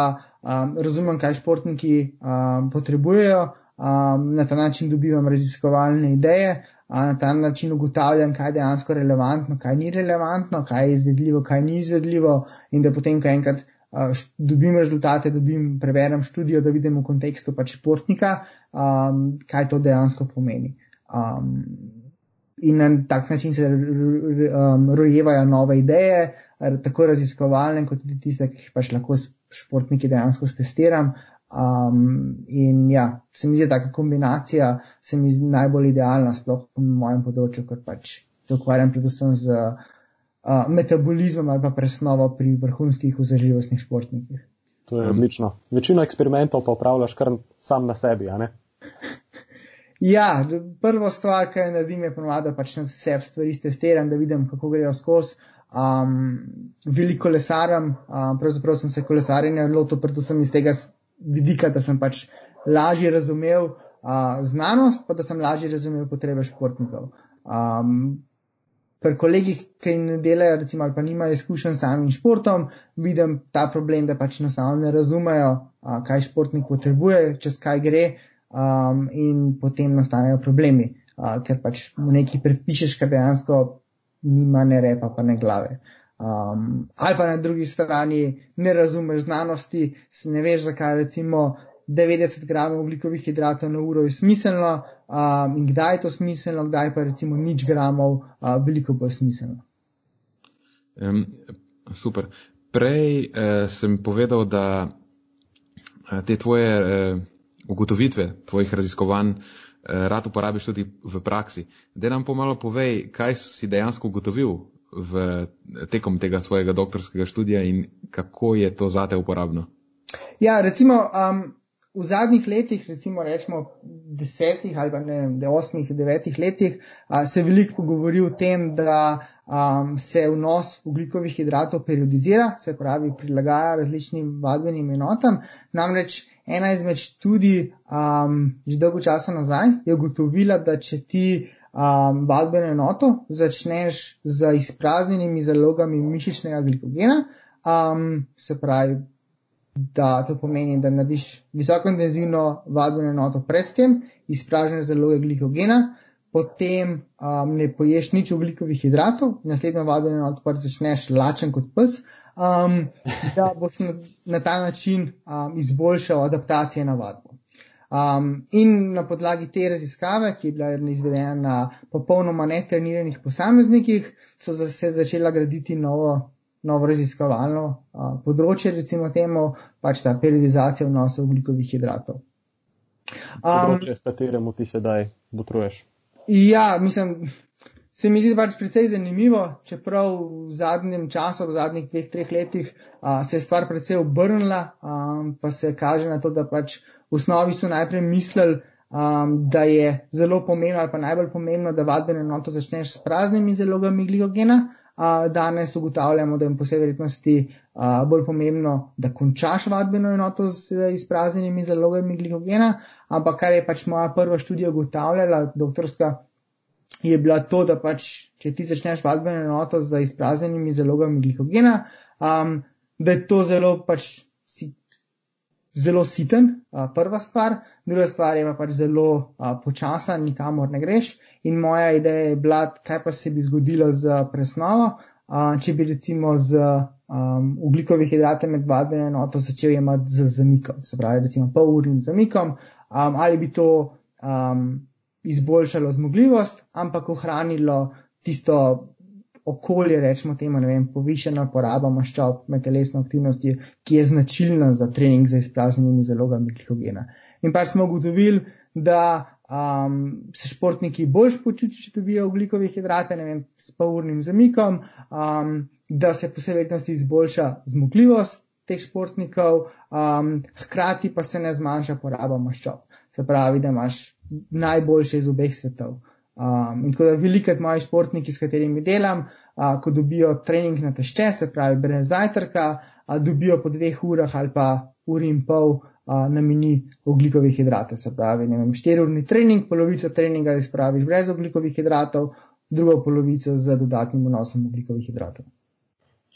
um, razumem, kaj športniki um, potrebujejo. Um, na ta način dobivam raziskovalne ideje, a na ta način ugotavljam, kaj je dejansko relevantno, kaj ni relevantno, kaj je izvedljivo, kaj ni izvedljivo in da potem, ko enkrat dobim rezultate, dobim, preverjam študijo, da vidim v kontekstu pač športnika, um, kaj to dejansko pomeni. Um, in na tak način se um, rojevajo nove ideje, tako raziskovalne, kot tudi tiste, ki jih pač lahko športniki dejansko testiram. Um, in ja, se mi zdi, da ta kombinacija se mi zdi najbolj idealna, sploh v mojem področju, ker pač se ukvarjam predvsem z metabolizmom ali pa presnovo pri vrhunskih vzdržljivostnih športnikih. To je odlično. Večino eksperimentov pa upravljaš kar sam na sebi, a ne? Ja, prvo stvar, kar naredim, je ponovadi, pač na sebi stvari testiram, da vidim, kako grejo skozi. Um, veliko lesaram, um, pravzaprav sem se kolesarjenja lotil predvsem iz tega vidika, da sem pač lažje razumel uh, znanost, pa da sem lažje razumel potrebe športnikov. Um, pri kolegih, ki ne delajo, recimo, ali pa nimajo izkušenj s samim športom, vidim ta problem, da pač enostavno ne razumejo, a, kaj športnik potrebuje, čez kaj gre, um, in potem nastanejo problemi, a, ker pač mu nekaj predpišeš, kar dejansko nima ne repa, pa ne glave. Um, ali pa na drugi strani ne razumeš znanosti, ne veš, zakaj recimo 90 gramov ugljikovih hidratov na uro je smiselno um, in kdaj je to smiselno, kdaj pa recimo nič gramov uh, veliko bolj smiselno. Um, super. Prej uh, sem povedal, da uh, te tvoje uh, ugotovitve, tvojih raziskovanj, uh, rad uporabiš tudi v praksi. Da nam pomalo povej, kaj si dejansko ugotovil v tekom tega svojega doktorskega študija in kako je to zate uporabno. Ja, recimo, um, v zadnjih letih, recimo rečemo desetih ali pa ne vem, osmih, devetih letih, a, se veliko govori o tem, da a, se vnos ugljikovih hidratov periodizira, se pravi prilagaja različnim vadbenim enotam. Namreč ena izmed študij že dolgo časa nazaj je ugotovila, da če ti um, vadbeno enoto začneš z izpraznjenimi zalogami mišičnega glikogena, um, se pravi da to pomeni, da narediš visoko intenzivno vadbeno enoto pred tem, izpražneš zaloge glikogena, potem um, ne poješ nič oglikovih hidratov, naslednjo vadbeno enoto pa začneš lačen kot pes, um, da boš na, na ta način um, izboljšal adaptacije na vadbo. Um, in na podlagi te raziskave, ki je bila izvedena na popolnoma netreniranih posameznikih, so se začela graditi novo, novo raziskovalno uh, področje, recimo temu, pač ta periodizacija vnosa ugljikovih hidratov. Um, področje, s kateremu ti sedaj botruješ. Ja, mislim, se mi zdi pač precej zanimivo, čeprav v zadnjem času, v zadnjih dveh, treh letih, uh, se je stvar precej obrnila, um, pa se kaže na to, da pač v osnovi so najprej mislili, um, da je zelo pomembno ali pa najbolj pomembno, da vadbeno enoto začneš s praznimi zalogami glikogena. Danes ugotavljamo, da je po vsej verjetnosti bolj pomembno, da končaš vadbeno enoto z izpraznjenimi zalogami glikogena, ampak kar je pač moja prva študija ugotavljala, doktorska, je bila to, da pač, če ti začneš vadbeno enoto z izpraznjenimi zalogami glikogena, um, da je to zelo pač si zelo siten, prva stvar, druga stvar je pa pač zelo počasen, nikamor ne greš. In moja ideja je bila, kaj pa se bi zgodilo z presnovo, če bi recimo z um, ugljikovih hidratov med vadbeno enoto začel jemati z zamikom, se pravi recimo pol urnim zamikom, um, ali bi to um, izboljšalo zmogljivost, ampak ohranilo tisto okolje, rečemo temu, ne vem, povišena poraba maščob med telesno aktivnostjo, ki je značilna za trening za izpraznjenimi zalogami glikogena. In pa smo ugotovili, da um, se športniki bolj počutijo, če dobijo ugljikove hidrate, ne vem, s polurnim zamikom, um, da se po vsej verjetnosti izboljša zmogljivost teh športnikov, um, hkrati pa se ne zmanjša poraba maščob. Se pravi, da imaš najboljše iz obeh svetov. Um, in tako da velikrat moji športniki, s katerimi delam, uh, ko dobijo trening na tešče, se pravi brez zajtrka, uh, dobijo po dveh urah ali pa uri in pol uh, na mini oglikovih hidratov. Se pravi, ne vem, štirurni trening, polovico treninga izpraviš brez oglikovih hidratov, drugo polovico z dodatnim vnosom oglikovih hidratov.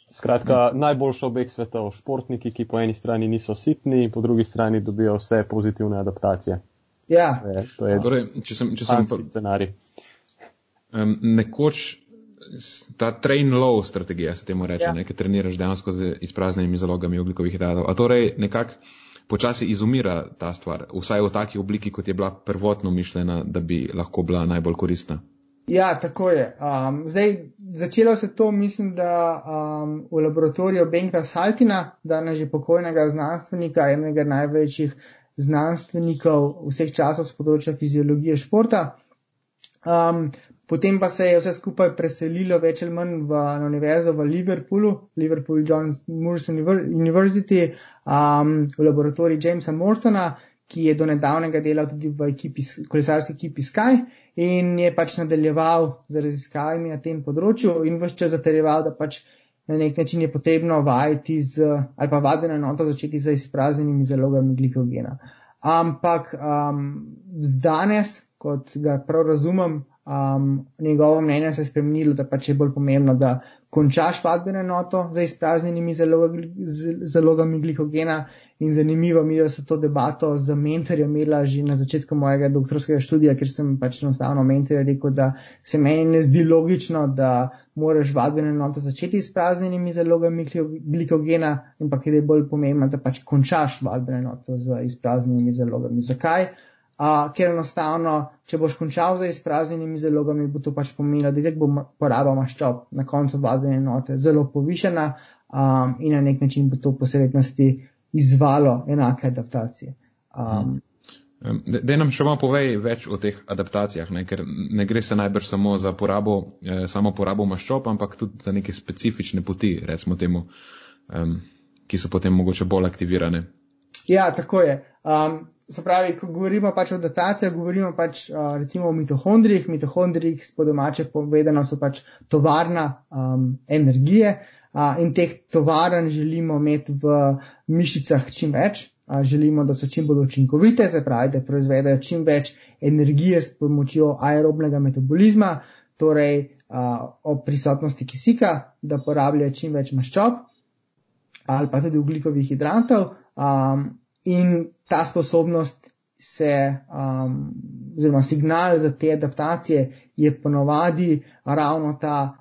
Skratka, najboljša obeh svetov, športniki, ki po eni strani niso sitni, po drugi strani dobijo vse pozitivne adaptacije. Ja. To je, to je torej, če sem, če sem scenarij. Um, nekoč ta train low strategija se temu reče, Ja. ne, ki treniraš dejansko z izpraznjenimi zalogami oglikovih hidratov. A torej nekako počasi izumira ta stvar, vsaj v taki obliki, kot je bila prvotno mišljena, da bi lahko bila najbolj koristna. Ja, tako je. Um, zdaj, začelo se to, mislim, da um, v laboratoriju Benka Saltina, danes že pokojnega znanstvenika, enega največjih znanstvenikov vseh časov z področja fiziologije športa. Um, potem pa se je vse skupaj preselilo več ali manj v, na univerzo v Liverpoolu, Liverpool John Moores University, um, v laboratoriju Jamesa Mortona, ki je do nedavnega delal tudi v ekipi, kolesarski ekipi Sky in je pač nadaljeval z raziskavami na tem področju in vse čas zaterjeval, da pač na nek način je potrebno vajeti z, ali pa vadbena enota začeti z izpraznjenimi zalogami glikogena. Ampak um, danes, kot ga prav razumem, um, njegovo mnenje se je spremenilo, da pač je bolj pomembno, da končaš vadbeno enoto za izpraznjenimi zalogami, glikogena. In zanimivo mi je, da so to debato z mentorjem imela že na začetku mojega doktorskega študija, ker sem pač enostavno mentorju rekel, da se meni ne zdi logično, da moraš vadbeno enoto začeti izpraznjenimi zalogami glikogena, ampak je bolj pomembno, da pač končaš vadbeno enoto z izpraznjenimi zalogami. Zakaj? Uh, ker enostavno, če boš končal z izpraznjenimi zalogami, bo to pač pomenilo, da bo poraba maščob na koncu vadbene enote zelo povišena um, in na nek način bo to posebnosti izvalo enake adaptacije. Um, Um, Da nam še malo povej več o teh adaptacijah, ne? ker ne gre se najbrž samo za porabo, eh, samo porabo maščob, ampak tudi za neke specifične poti, recimo temu, um, ki so potem mogoče bolj aktivirane. Ja, tako je. Um, se pravi, ko govorimo pač o adaptacijah, govorimo pač uh, recimo o mitohondrijih. Mitohondrijih, po domače povedano, so pač tovarna um, energije uh, in teh tovarn želimo imeti v mišicah čim več. Uh, želimo, da so čim bolj učinkovite, se pravi, da proizvedajo čim več energije s pomočjo aerobnega metabolizma, torej uh, ob prisotnosti kisika, da porabljajo čim več maščob ali pa tudi ugljikovih hidratov. Um, in ta sposobnost se, um, oziroma signal za te adaptacije je ponovadi ravno ta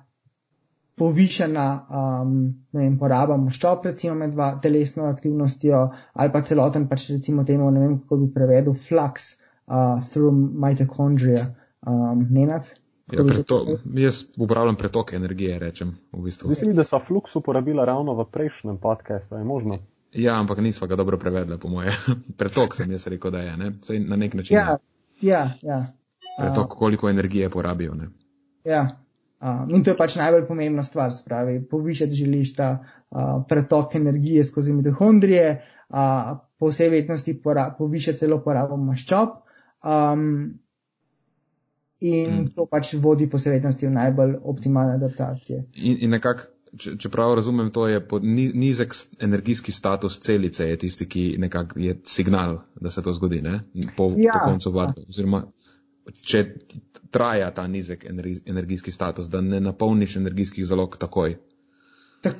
povišena um, vem, poraba maščob, recimo med dva, telesno aktivnostjo, ali pa celoten pač recimo temu, ne vem kako bi prevedel, flux uh, through mitochondria. Um, Nenad? Ja, preto, jaz uporabljam pretok energije, rečem. V bistvu. Mislim, da so flux uporabila ravno v prejšnjem podkastu, je možno. Ja, ampak nismo ga dobro prevedli, po moje. pretok sem jaz rekel, da je, ne? Sej na nek način. Ja, ja, ja. Pretok, koliko energije porabijo, ne? Ja, Um, in to je pač najbolj pomembna stvar, spravi, povišati želiš ta uh, pretok energije skozi mitohondrije, uh, po vsej verjetnosti povišati celo porabo maščob. Um, in mm. to pač vodi po vsej verjetnosti v najbolj optimalne adaptacije. In, in nekako, če, če prav razumem, to je pod, nizek energijski status celice, je tisti, ki nekako je signal, da se to zgodi, ne? Po, ja, po koncu vadbe. Oziroma, če traja ta nizek energijski status, da ne napolniš energijskih zalog takoj. Tak,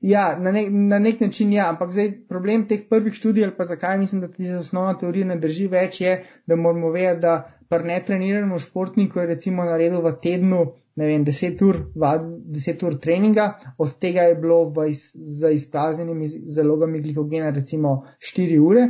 ja, na, ne, na nek način ja, ampak zdaj problem teh prvih študij, ali pa zakaj mislim, da ti osnovna teorija ne drži več, je, da moramo vedeti, da pri netreniranem športniku je recimo naredil v tednu, ne vem, 10 ur, 10 ur treninga, od tega je bilo iz, za izpraznjenimi zalogami glikogena recimo 4 ure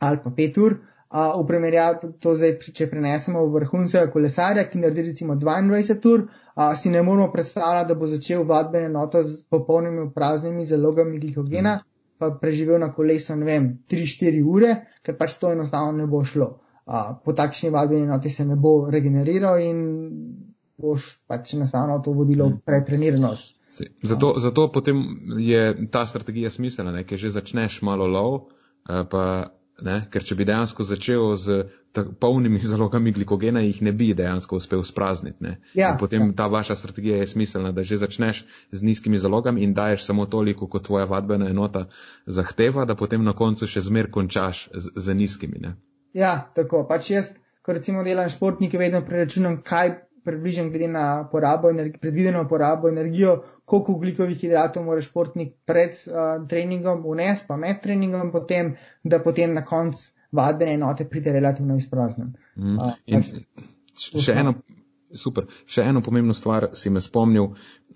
ali pa 5 ur. Uh, v primerjavi to zdaj, če prenesemo v vrhunskega kolesarja, ki naredi recimo 22 ur, uh, si ne moramo predstavljati, da bo začel vadbene note z popolnimi praznimi zalogami glikogena, pa preživel na kolesu, ne vem, 3-4 ure, ker pač to enostavno ne bo šlo. Uh, po takšni vadbeni noti se ne bo regeneriral in boš pač enostavno to vodilo v hmm. pretreniranost. Zato, zato potem je ta strategija smiselna, ker že začneš malo lov, pa Ne? Ker če bi dejansko začel z polnimi zalogami glikogena, jih ne bi dejansko uspel sprazniti. Ja, potem ja. ta vaša strategija je smiselna, da že začneš z nizkimi zalogami in daješ samo toliko, kot tvoja vadbena enota zahteva, da potem na koncu še zmer končaš z, z nizkimi. Ne? Ja, tako. Pač jaz, ko recimo delam športnike, vedno preračunam, kaj približen glede na porabo energi, predvideno porabo energijo, koliko ugljikovih hidratov mora športnik pred uh, treningom unesti, pa med treningom, potem, da potem na koncu vadbene enote pride relativno izpraznen. Mm. Uh, še eno. Super. Še eno pomembno stvar si me spomnil,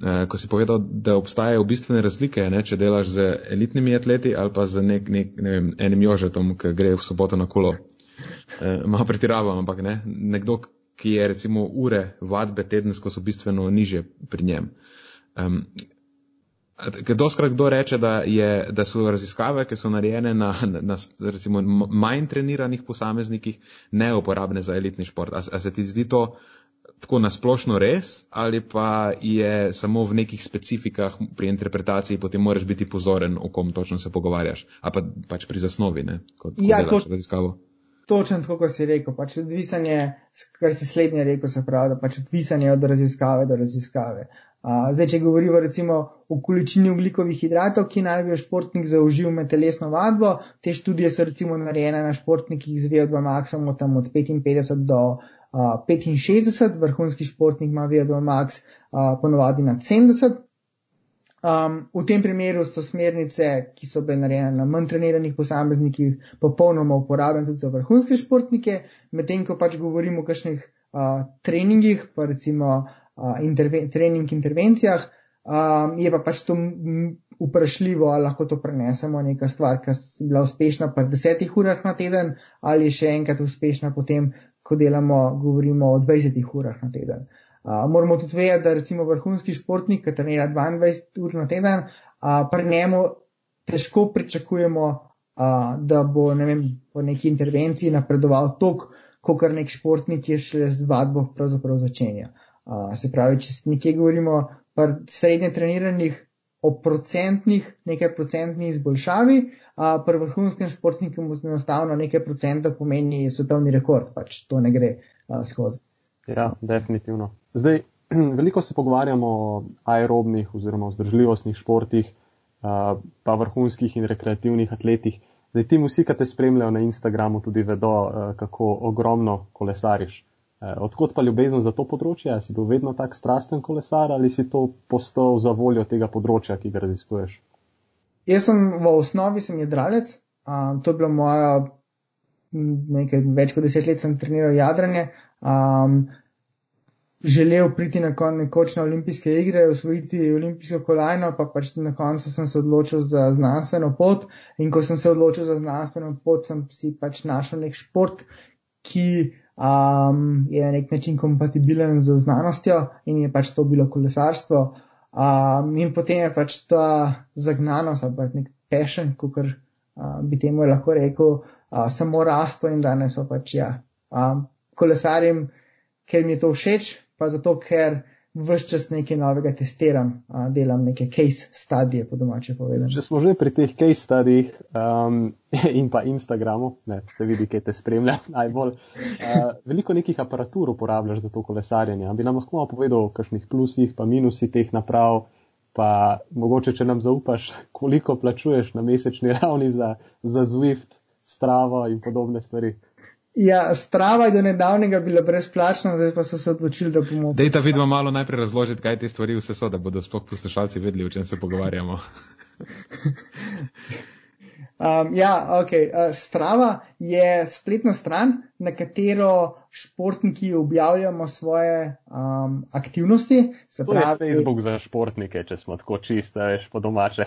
eh, ko si povedal, da obstajajo bistvene razlike, ne, če delaš z elitnimi atleti ali pa z nek, nek, ne vem, enim jožetom, ki gre v soboto na kolo. Eh, malo pretiravam, ampak ne. Nekdo, ki je recimo ure vadbe tedensko so bistveno niže pri njem. Um, Doskrat kdo reče, da, je, da so raziskave, ki so narejene na, na recimo, manj treniranih posameznikih, neuporabne za elitni šport. A, a se ti zdi to tako nasplošno res ali pa je samo v nekih specifikah pri interpretaciji potem moraš biti pozoren, o kom točno se pogovarjaš, a pa pač pri zasnovi, ne, kot, kot ja, delaš to... raziskavo? Točno tako, kot si rekel, pač odvisanje, kar si slednje rekel, se pravi, da pač odvisanje od raziskave do raziskave. Uh, zdaj, če govorimo recimo o količini ugljikovih hidratov, ki naj bi jo športnik zaužil med telesno vadbo, te študije so recimo narejene na športnikih z VO2 maksimum tam od 55 do uh, 65, vrhunski športnik ima VO2 max uh, ponovadi nad 70. Um, v tem primeru so smernice, ki so bile narejene na manj treniranih posameznikih, popolnoma uporabne tudi za vrhunske športnike, medtem ko pač govorimo o kakšnih uh, treningih, pa recimo uh, interven trening intervencijah, um, je pa pač to vprašljivo, ali lahko to prenesemo neka stvar, ki je bila uspešna pa desetih urah na teden, ali še enkrat uspešna potem, ko delamo, govorimo o 20 urah na teden. Uh, moramo tudi vedeti, da recimo vrhunski športnik, ki trenira 22 ur na teden, uh, pri njemu težko pričakujemo, uh, da bo ne vem, po neki intervenciji napredoval tok, kot kar nek športnik, ki šele z vadbo pravzaprav začenja. Uh, se pravi, če nekje govorimo pri srednje treniranih o procentnih, nekaj procentnih izboljšavi, uh, pri vrhunskem športniku mu enostavno nekaj procentov pomeni svetovni rekord, pač to ne gre uh, skozi. Ja, definitivno. Zdaj, veliko se pogovarjamo o aerobnih oziroma vzdržljivostnih športih, pa vrhunskih in rekreativnih atletih. Zdaj, ti vsi, ki te spremljajo na Instagramu, tudi vedo, kako ogromno kolesariš. Odkot pa ljubezen za to področje? Si bil vedno tak strasten kolesar ali si to postal za voljo tega področja, ki ga raziskuješ? Jaz sem v osnovi sem jedralec. Um, to je bilo moja nekaj več kot deset let, sem treniral jadranje. Um, želel priti na kon nekoč na olimpijske igre, osvojiti olimpijsko kolajno, pa pač na koncu sem se odločil za znanstveno pot in ko sem se odločil za znanstveno pot, sem si pač našel nek šport, ki um, je na nek način kompatibilen z znanostjo in je pač to bilo kolesarstvo. Um, in potem je pač ta zagnanost ali pa nek pešen, kot uh, bi temu lahko rekel, uh, samo rasto in danes so pač ja. Um, kolesarim, ker mi je to všeč, pa zato, ker vse čas nekaj novega testiram, a, delam neke case studije, po domače povedano. Če smo že pri teh case studijih um, in pa Instagramu, ne, se vidi, kaj te spremlja najbolj. Uh, veliko nekih aparatur uporabljaš za to kolesarjenje. Bi nam lahko povedal o kakšnih plusih, pa minusih teh naprav. Pa mogoče, če nam zaupaš, koliko plačuješ na mesečni ravni za, za Zwift, Stravo in podobne stvari. Ja, strava je do nedavnega bila brezplačna, zdaj pa so se odločili, da bomo. Dej ta vidva malo najprej razložiti, kaj te stvari vse so, da bodo sploh poslušalci vedeli, o čem se pogovarjamo. um, ja, ok. Uh, strava je spletna stran, na katero športniki objavljamo svoje um, aktivnosti. Se pravi, to je Facebook za športnike, če smo tako čiste, veš, po domače.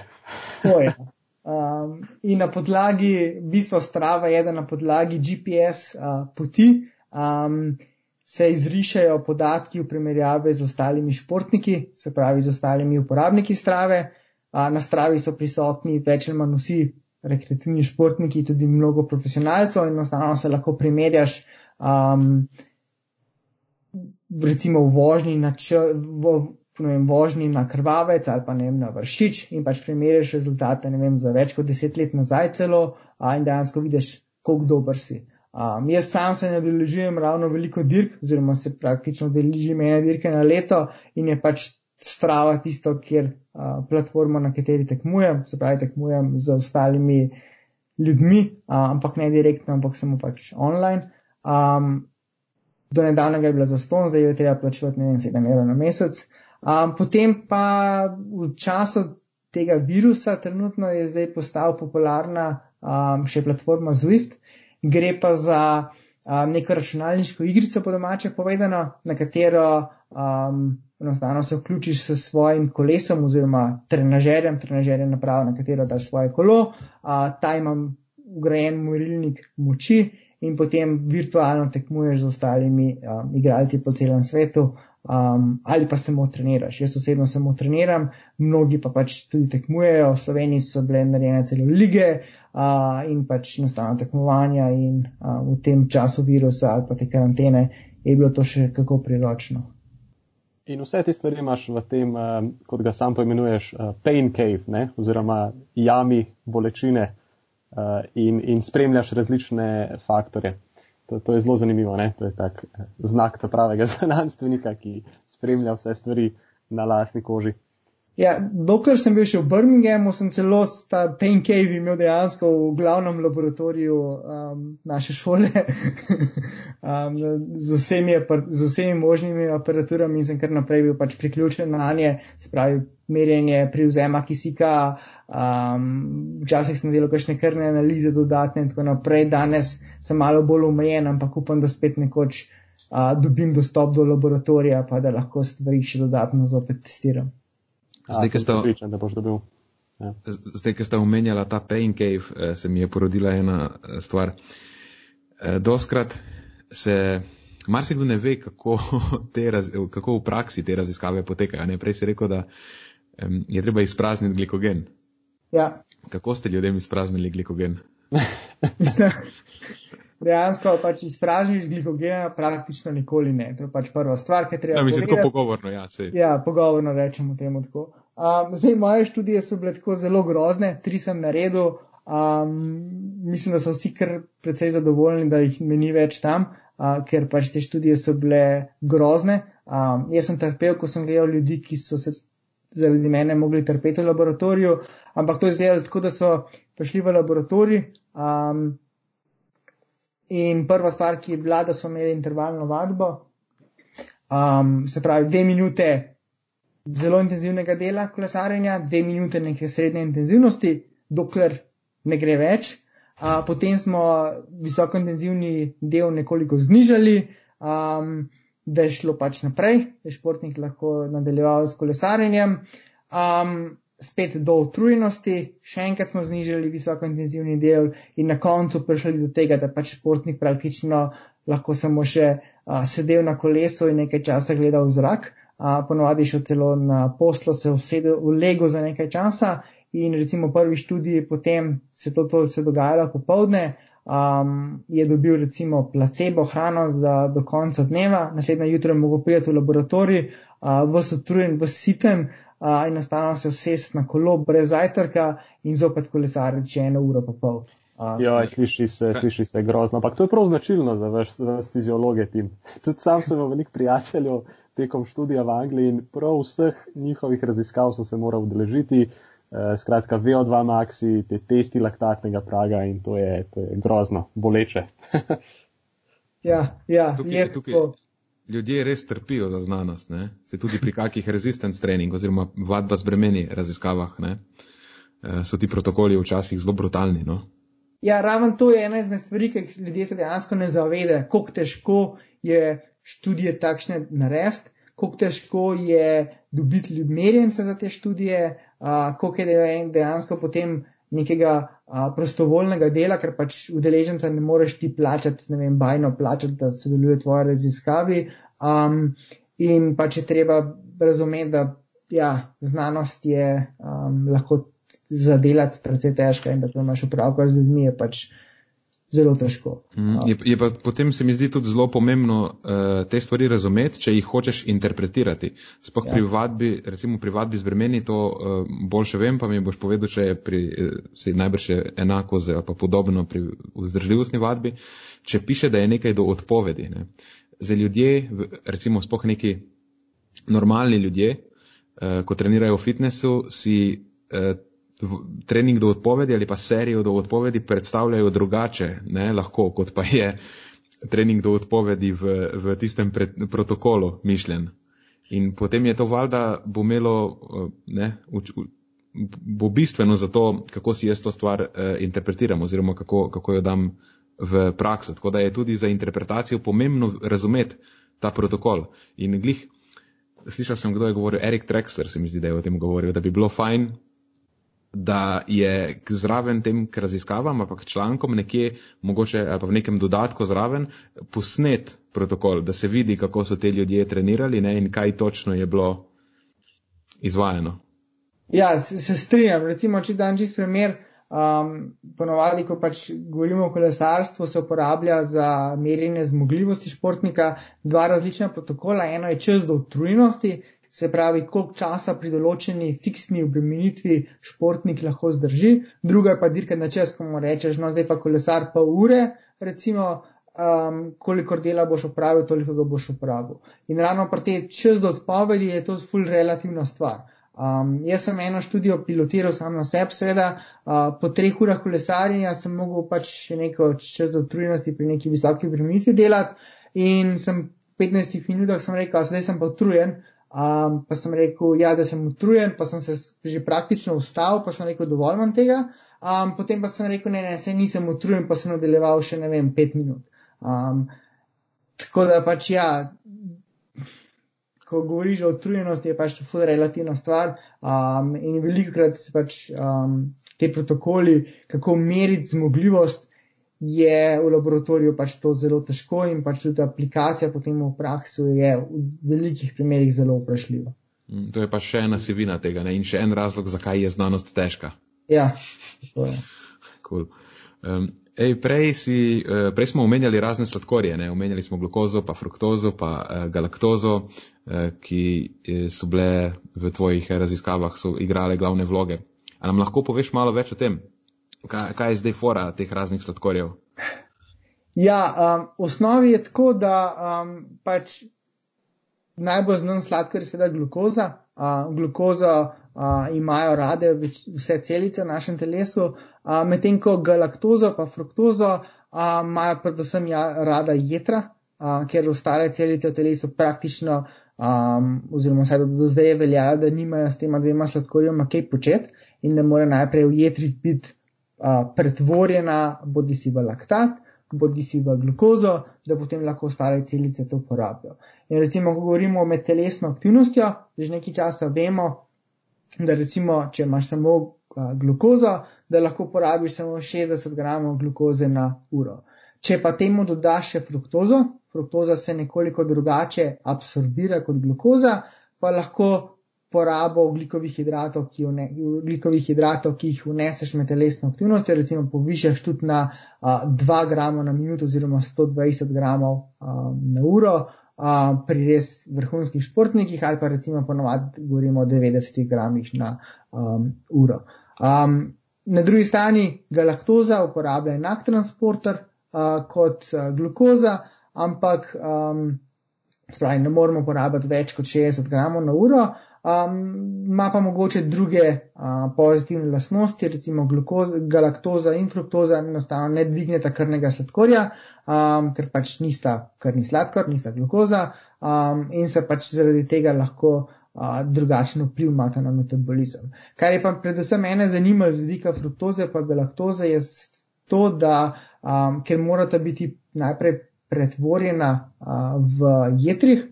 To je. Um, in na podlagi, bistvo strava je, da na podlagi GPS uh, poti um, se izrišajo podatki v primerjavi z ostalimi športniki, se pravi z ostalimi uporabniki strave. Uh, na stravi so prisotni več ali manj vsi rekreativni športniki, tudi mnogo profesionalcev in enostavno se lahko primerjaš. Um, recimo v vožnji, na č, v, vem, vožnji na krvavec ali pa ne vem, na vršič in pač primerjaš rezultate vem, za več kot deset let nazaj celo a, in dejansko vidiš, kako dober si. Um, jaz sam se ne deležujem ravno veliko dirk, oziroma se praktično deležim ene dirke na leto in je pač strava tisto, kjer uh, platforma, na kateri tekmujem, se pravi, tekmujem z ostalimi ljudmi, uh, ampak ne direktno, ampak samo pač online. Um, do nedavnega je bila za ston, zdaj je treba plačevati, ne vem, 7 evrov na mesec. Uh, Um, potem pa v času tega virusa, trenutno je zdaj postal popularna um, še platforma Zwift, gre pa za um, neko računalniško igrico, po domače povedano, na katero um, enostavno se vključiš s svojim kolesom oziroma trenažerjem, trenažerjem naprav, na katero daš svoje kolo, uh, ta ima ugrajen morilnik moči in potem virtualno tekmuješ z ostalimi um, igralci po celem svetu um, ali pa samo treniraš. Jaz osebno samo treniram, mnogi pa pač tudi tekmujejo, v Sloveniji so bile narejene celo lige uh, in pač enostavno tekmovanja in uh, v tem času virusa ali pa te karantene je bilo to še kako priročno. In vse te stvari imaš v tem, uh, kot ga sam poimenuješ, uh, pain cave, ne? oziroma jami bolečine uh, in, in spremljaš različne faktore to, to je zelo zanimivo. Ne? To je tak eh, znak pravega znanstvenika, ki spremlja vse stvari na lastni koži. Ja, dokler sem bil še v Birminghamu, sem celo ta Pain Cave imel dejansko v glavnem laboratoriju um, naše šole um, z, vsemi, z vsemi možnimi aparaturami sem kar naprej bil pač priključen na nje, spravi merjenje privzema kisika, um, včasih sem delal kakšne krne analize dodatne in tako naprej. Danes sem malo bolj omejen, ampak upam, da spet nekoč uh, dobim dostop do laboratorija, pa da lahko stvari še dodatno zopet testiram. Zdaj, ki ste, ja. zdaj, ki ste omenjala ta pain cave, eh, se mi je porodila ena eh, stvar. Eh, doskrat se, marsikdo ne ve, kako, raz, kako v praksi te raziskave potekajo. Ne? Prej si rekel, da je treba izprazniti glikogen. Ja. Kako ste ljudem izpraznili glikogen? dejansko pač izpražniš glikogena, praktično nikoli ne. To je pač prva stvar, ki treba. Ja, mislim, tako pogovorno, ja. Sej. Ja, pogovorno rečemo temu tako. Um, zdaj, moje študije so bile tako zelo grozne, tri sem naredil. Um, mislim, da so vsi kar precej zadovoljni, da jih meni več tam, uh, ker pač te študije so bile grozne. Um, jaz sem trpel, ko sem gledal ljudi, ki so se zaradi mene mogli trpeti v laboratoriju, ampak to je zdaj tako, da so prišli v laboratorij. Um, In prva stvar, ki je bila, da so imeli intervalno vadbo, um, se pravi, dve minute zelo intenzivnega dela kolesarjenja, dve minute neke srednje intenzivnosti, dokler ne gre več. Uh, potem smo visoko intenzivni del nekoliko znižali, um, da je šlo pač naprej, da je športnik lahko nadaljeval s kolesarjenjem. Um, spet do utrujenosti, še enkrat smo znižali visoko intenzivni del in na koncu prišli do tega, da pač športnik praktično lahko samo še uh, sedel na kolesu in nekaj časa gledal v zrak, uh, ponovadi šel celo na poslo, se usedel v lego za nekaj časa in recimo prvi študij potem se to, to se dogajalo popovdne, um, je dobil recimo placebo hrano za do konca dneva, naslednje jutro je mogel priti v laboratorij, uh, vse utrujen, vse siten uh, in enostavno se usest na kolo brez zajtrka in zopet kolesariti še eno uro pa pol. Uh, ja, sliši se, sliši se grozno, ampak to je prav značilno za vas fiziologe tim. Tudi sam sem imel veliko prijateljev tekom študija v Angliji in prav vseh njihovih raziskav sem se moral udeležiti. Uh, skratka, VO2 maxi, te testi laktatnega praga in to je, to je grozno, boleče. ja, ja, tukaj, tukaj ljudje res trpijo za znanost, ne? se tudi pri kakih resistance trening oziroma vadba z bremeni raziskavah, ne? Uh, so ti protokoli včasih zelo brutalni. No? Ja, ravno to je ena izmed stvari, ki ljudje se dejansko ne zavedajo, kako težko je študije takšne narediti, kako težko je dobiti merjence za te študije, koliko je dejansko potem nekega a, prostovoljnega dela, ker pač udeleženca ne moreš ti plačati, ne vem, bajno plačati, da sodeluje v tvoji raziskavi. Um, in pač je treba razumeti, da ja, znanost je um, lahko zadelati precej težka in da ko imaš upravka z ljudmi, je pač zelo težko. Mm, je, je pa potem se mi zdi tudi zelo pomembno uh, te stvari razumeti, če jih hočeš interpretirati. Sploh ja. pri vadbi, recimo pri vadbi z bremeni, to uh, boljše vem, pa mi boš povedal, če je pri, uh, se najbrž je enako z, pa podobno pri vzdržljivostni vadbi, če piše, da je nekaj do odpovedi. Ne. Za ljudje, recimo sploh neki normalni ljudje, uh, ko trenirajo v fitnessu, si uh, trening do odpovedi ali pa serijo do odpovedi predstavljajo drugače, ne, lahko, kot pa je trening do odpovedi v, v tistem pred, protokolu mišljen. In potem je to valjda bo imelo, eh, ne, uč, bo bistveno za to, kako si jaz to stvar eh, interpretiram oziroma kako, kako jo dam v prakso. Tako da je tudi za interpretacijo pomembno razumeti ta protokol. In glih, slišal sem, kdo je govoril, Erik Trexler se mi zdi, da je o tem govoril, da bi bilo fajn, da je zraven tem k raziskavam, ampak člankom nekje, mogoče ali pa v nekem dodatku zraven, posnet protokol, da se vidi, kako so te ljudje trenirali ne, in kaj točno je bilo izvajano. Ja, se, se strinjam. Recimo, če dan čist primer, um, ponovadi, ko pač govorimo o kolesarstvu, se uporablja za merjenje zmogljivosti športnika dva različna protokola. Eno je čas do utrujenosti, se pravi, koliko časa pri določeni fiksni obremenitvi športnik lahko zdrži, druga je pa dirka na čas, ko mu rečeš, no zdaj pa kolesar pa ure, recimo, um, kolikor dela boš opravil, toliko ga boš opravil. In ravno pri tej čas do odpovedi je to ful relativna stvar. Um, jaz sem eno študijo pilotiral sam na sebi, seveda, uh, po treh urah kolesarjenja sem mogel pač še neko čas do utrujenosti pri neki visoki obremenitvi delati in sem v 15 minutah sem rekel, zdaj sem pa utrujen, Um, pa sem rekel, ja, da sem utrujen, pa sem se že praktično ustavil, pa sem rekel, dovolj imam tega. Um, potem pa sem rekel, ne, ne, se nisem utrujen, pa sem nadaljeval še ne vem, pet minut. Um, tako da pač ja, ko govoriš o utrujenosti, je pač to ful relativna stvar. Um, in veliko krat se pač um, te protokoli, kako meriti zmogljivost, je v laboratoriju pač to zelo težko in pač tudi aplikacija potem v praksu je v velikih primerjih zelo vprašljiva. Mm, to je pa še ena sivina tega ne? in še en razlog, zakaj je znanost težka. Ja, to je. Cool. Um, ej, prej, si, uh, prej smo omenjali razne sladkorje, ne? omenjali smo glukozo, pa fruktozo, pa uh, galaktozo, uh, ki so bile v tvojih raziskavah, so igrale glavne vloge. A nam lahko poveš malo več o tem? Kaj, kaj je zdaj fora teh raznih sladkorjev? Ja, um, v osnovi je tako, da um, pač najbolj znan sladkor je seveda glukoza. Uh, glukozo uh, imajo rade več, vse celice v našem telesu, uh, medtem ko galaktozo pa fruktozo uh, imajo predvsem ja, rada jedra, uh, ker ostale celice v telesu praktično, um, oziroma vsaj do, do zdaj veljajo, da nimajo s tema dvema sladkorjema kaj početi in da mora najprej v jedrih biti pretvorjena bodi si v laktat, bodi si v glukozo, da potem lahko ostale celice to porabijo. In recimo, ko govorimo med telesno aktivnostjo, že nekaj časa vemo, da recimo, če imaš samo uh, glukozo, da lahko porabiš samo 60 gramov glukoze na uro. Če pa temu dodaš še fruktozo, fruktoza se nekoliko drugače absorbira kot glukoza, pa lahko porabo oglikovih hidratov, ki, vne, oglikovih hidratov, ki jih vneseš med telesno aktivnostjo, recimo povišaš tudi na a, 2 grama na minuto oziroma 120 gramov a, na uro a, pri res vrhunskih športnikih ali pa recimo ponovadi govorimo o 90 gramih na a, uro. A, na drugi strani galaktoza uporablja enak transporter a, kot a, glukoza, ampak a, spravi, ne moremo porabiti več kot 60 gramov na uro ima um, pa mogoče druge uh, pozitivne lastnosti, recimo glukoza, galaktoza in fruktoza enostavno ne dvigneta krvnega sladkorja, um, ker pač nista krvni sladkor, nista glukoza um, in se pač zaradi tega lahko uh, drugačen vpliv imata na metabolizem. Kar je pa predvsem mene zanimalo z vidika fruktoze pa galaktoze je to, da um, ker morata biti najprej pretvorjena uh, v jetrih,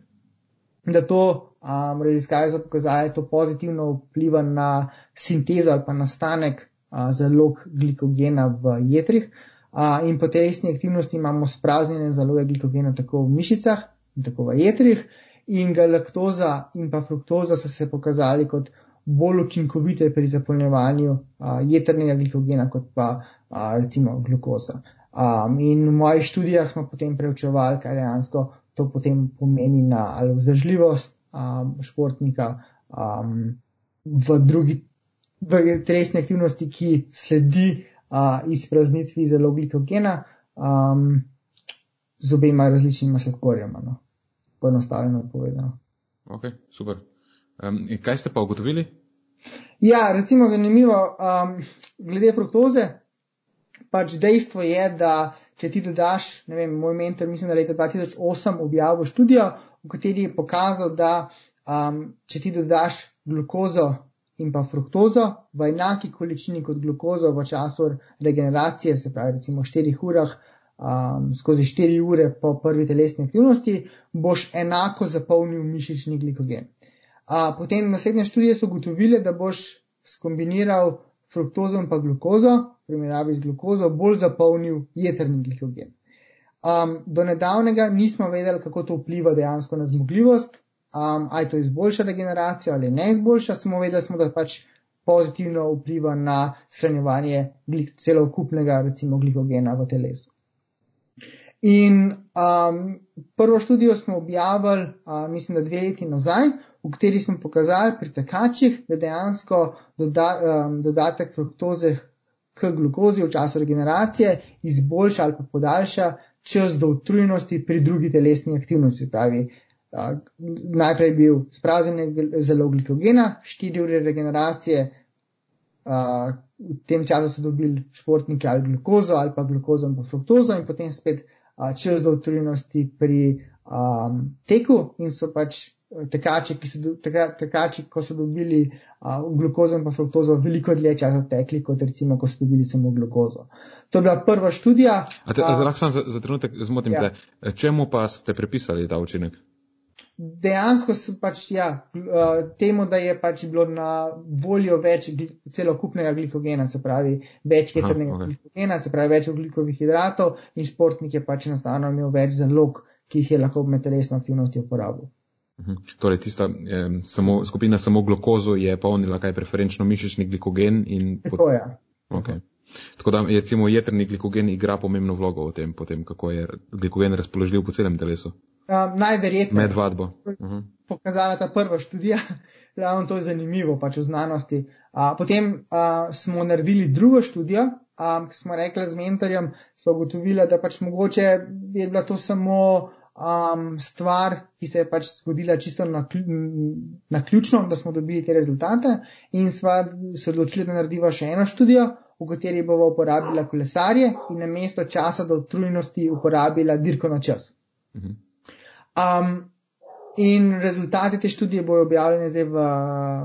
da to Um, raziskave so pokazale, da to pozitivno vpliva na sintezo ali pa nastanek uh, zalog glikogena v jedrih. Uh, in po telesni aktivnosti imamo spraznjene zaloge glikogena tako v mišicah in tako v jedrih. In galaktoza in pa fruktoza so se pokazali kot bolj učinkovite pri zapolnjevanju uh, jedrnega glikogena kot pa uh, recimo glukoza. Um, in v mojih študijah smo potem preučevali, kaj dejansko to potem pomeni na ali vzdržljivost um, športnika um, v drugi v telesni aktivnosti, ki sledi uh, izpraznitvi zelo glikogena um, z obema različnima sladkorjama. No? Poenostavljeno povedano. Ok, super. Um, kaj ste pa ugotovili? Ja, recimo zanimivo, um, glede fruktoze, pač dejstvo je, da če ti dodaš, ne vem, moj mentor, mislim, da leta 2008 objavil študijo, v kateri je pokazal, da um, če ti dodaš glukozo in pa fruktozo v enaki količini kot glukozo v času regeneracije, se pravi recimo 4 urah, um, skozi 4 ure po prvi telesni aktivnosti, boš enako zapolnil mišični glikogen. Uh, potem naslednje študije so ugotovile, da boš skombiniral fruktozo in pa glukozo, v primerjavi z glukozo, bolj zapolnil jedrni glikogen. Um, do nedavnega nismo vedeli, kako to vpliva dejansko na zmogljivost, um, ali to izboljša regeneracijo ali ne izboljša, samo vedeli smo, da pač pozitivno vpliva na shranjevanje celokupnega, recimo, glikogena v telesu. In um, prvo študijo smo objavili, uh, mislim, da dve leti nazaj, v kateri smo pokazali pri tekačih, da dejansko doda, um, dodatek fruktoze k glukozi v času regeneracije izboljša ali pa podaljša čas do utrujenosti pri drugi telesni aktivnosti. Pravi, uh, najprej bil spraznjen zelo glikogena, 4 ure regeneracije, uh, v tem času so dobili športniki ali glukozo ali pa glukozo in pa fruktozo in potem spet uh, čas do utrujenosti pri um, teku in so pač tekači, ki so, teka, tekači, ko so dobili uh, glukozo in pa fruktozo, veliko dlje časa tekli, kot recimo, ko so dobili samo glukozo. To je bila prva študija. Lahko sem za, za trenutek zmotim ja. te. Čemu pa ste prepisali ta učinek? Dejansko so pač ja, temu, da je pač bilo na voljo več celokupnega glikogena, se pravi več ketrnega okay. glikogena, se pravi več oglikovih hidratov in športnik je pač enostavno imel več zalog, ki jih je lahko med telesno aktivnostjo uporabil. Mhm. Torej, tista eh, samo, skupina samo glukozo je polnila kaj preferenčno mišični glikogen. Tako je. Okay. Tako da recimo jedrni glikogen igra pomembno vlogo v tem, potem, kako je glikogen razpoložljiv po celem telesu. Um, najverjetneje. Med vadbo. Uh mhm. -huh. Pokazala ta prva študija, ravno to je zanimivo pač v znanosti. Uh, potem uh, smo naredili drugo študijo, um, ki smo rekli z mentorjem, smo ugotovili, da pač mogoče je bila to samo um, stvar, ki se je pač zgodila čisto na, na ključno, da smo dobili te rezultate in sva se odločili, da narediva še eno študijo, v kateri bomo uporabila kolesarje in na mesto časa do utrujenosti uporabila dirko na čas. Um, in rezultati te študije bojo objavljeni zdaj v,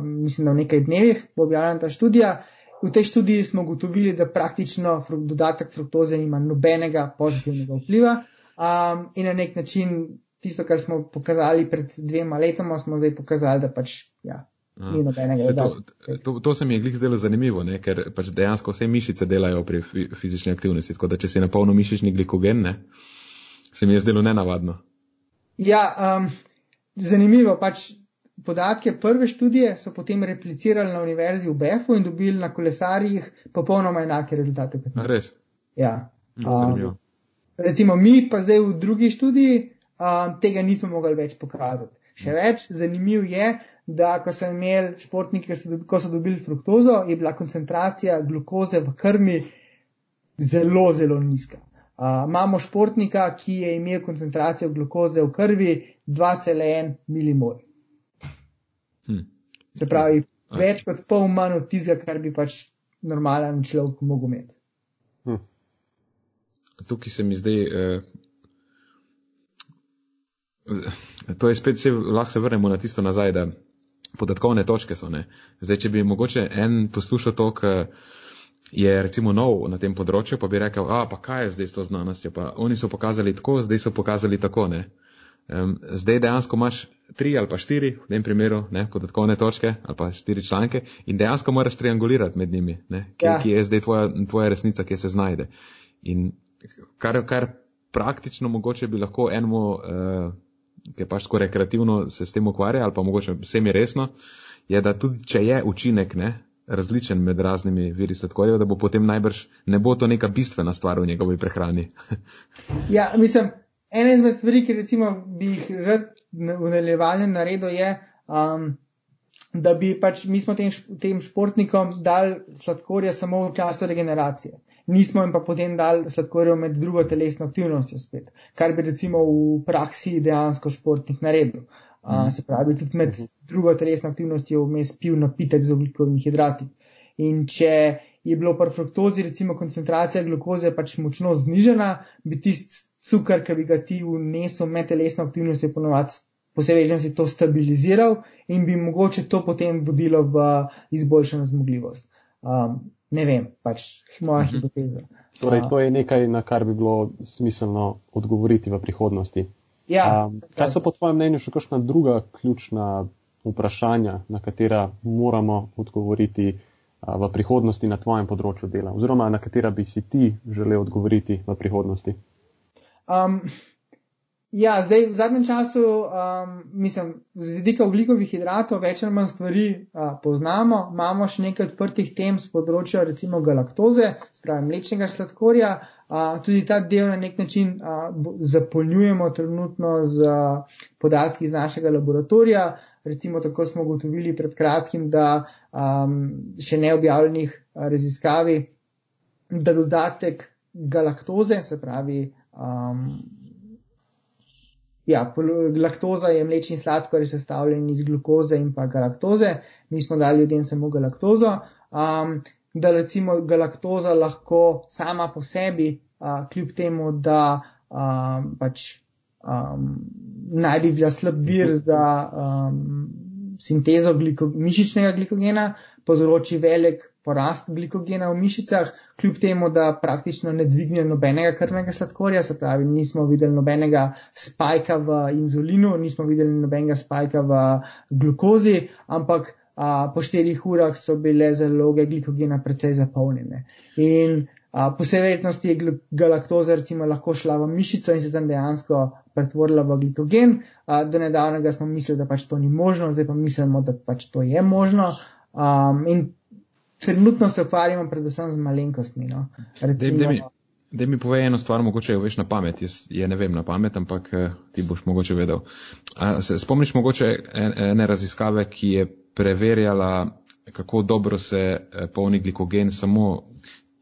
mislim, da v nekaj dnevih bo objavljena ta študija. v tej študiji smo ugotovili, da praktično dodatek fruktoze nima nobenega pozitivnega vpliva um, in na nek način tisto, kar smo pokazali pred dvema letoma, smo zdaj pokazali, da pač ja, ni nobenega to, to, to se mi je glih zdelo zanimivo, ne? ker pač dejansko vse mišice delajo pri fizični aktivnosti, tako da če si na polno mišični glikogen, ne? se mi je zdelo nenavadno. Ja, um, zanimivo pač. Podatke prve študije so potem replicirali na univerzi v Befu in dobili na kolesarjih popolnoma enake rezultate. Res? Ja. Um, recimo mi pa zdaj v drugi študiji um, tega nismo mogli več pokazati. Še več, zanimiv je, da ko so imeli športniki, ko so dobili fruktozo, je bila koncentracija glukoze v krmi zelo, zelo nizka. Uh, imamo športnika, ki je imel koncentracijo glukoze v krvi 2,1 milimol. Hmm. Se pravi, več kot pol manj od tistega, kar bi pač normalen človek mogel imeti. Hmm. Tukaj se mi zdaj. Eh, to je spet, se, lahko se vrnemo na tisto nazaj, da podatkovne točke so. Ne? Zdaj, če bi mogoče en poslušal to, kar je recimo nov na tem področju, pa bi rekel, a pa kaj je zdaj s to znanostjo, pa oni so pokazali tako, zdaj so pokazali tako. Ne? Um, zdaj dejansko imaš tri ali pa štiri, v tem primeru, ne, podatkovne točke ali pa štiri članke in dejansko moraš triangulirati med njimi, kje, ja. kje je zdaj tvoja, tvoja resnica, kje se znajde. In kar, kar praktično mogoče bi lahko enemu, uh, ki pač tako rekreativno se s tem ukvarja ali pa mogoče vsem je resno, je, da tudi če je učinek ne, različen med raznimi viri sladkorjev, da bo potem najbrž ne bo to neka bistvena stvar v njegovi prehrani. ja, mislim. Ena izmed stvari, ki recimo bi jih rad v nadaljevanju naredil, je, um, da bi pač mi smo tem, tem športnikom dali sladkorje samo v času regeneracije. Nismo jim pa potem dali sladkorjev med drugo telesno aktivnostjo spet, kar bi recimo v praksi dejansko športnik naredil. Uh, se pravi, tudi med drugo telesno aktivnostjo vmes pil napitek z oglikovimi hidrati. In če je bilo pri fruktozi recimo koncentracija glukoze pač močno znižena, bi tisti cukor, ki bi ga ti vnesel med telesno aktivnostjo, ponovadi po vsej večnosti to stabiliziral in bi mogoče to potem vodilo v izboljšano zmogljivost. Um, ne vem, pač moja mhm. hipoteza. Torej, to je nekaj, na kar bi bilo smiselno odgovoriti v prihodnosti. Ja, um, kaj so po tvojem mnenju še kakšna druga ključna vprašanja, na katera moramo odgovoriti uh, v prihodnosti na tvojem področju dela, oziroma na katera bi si ti želel odgovoriti v prihodnosti? Um, ja, zdaj v zadnjem času, um, mislim, z vidika oglikovih hidratov, več ali manj stvari uh, poznamo. Imamo še nekaj odprtih tem z področja, recimo galaktoze, spravi mlečnega sladkorja. Uh, tudi ta del na nek način uh, zapolnjujemo trenutno z podatki iz našega laboratorija. Recimo tako smo ugotovili pred kratkim, da um, še neobjavljenih raziskavi, da dodatek galaktoze, se pravi Um, ja, laktoza je mlečni sladkor, sestavljen iz glukoze in pa galaktoze. Mi smo dali ljudem samo galaktozo. Um, da recimo galaktoza lahko sama po sebi, uh, kljub temu, da um, pač um, naj bi bila slab vir za um, sintezo gliko, mišičnega glikogena, povzroči velik porast glikogena v mišicah, kljub temu, da praktično ne dvigne nobenega krvnega sladkorja, se pravi, nismo videli nobenega spajka v inzulinu, nismo videli nobenega spajka v glukozi, ampak a, po štirih urah so bile zaloge glikogena precej zapolnjene. In a, po vsej verjetnosti je galaktoza recimo lahko šla v mišico in se tam dejansko pretvorila v glikogen. A, do nedavnega smo mislili, da pač to ni možno, zdaj pa mislimo, da pač to je možno. Um, in trenutno se ukvarjamo predvsem z malenkostmi. No. Da mi povej eno stvar, mogoče jo veš na pamet, jaz je ne vem na pamet, ampak eh, ti boš mogoče vedel. A, se spomniš mogoče ene raziskave, ki je preverjala, kako dobro se eh, polni glikogen samo,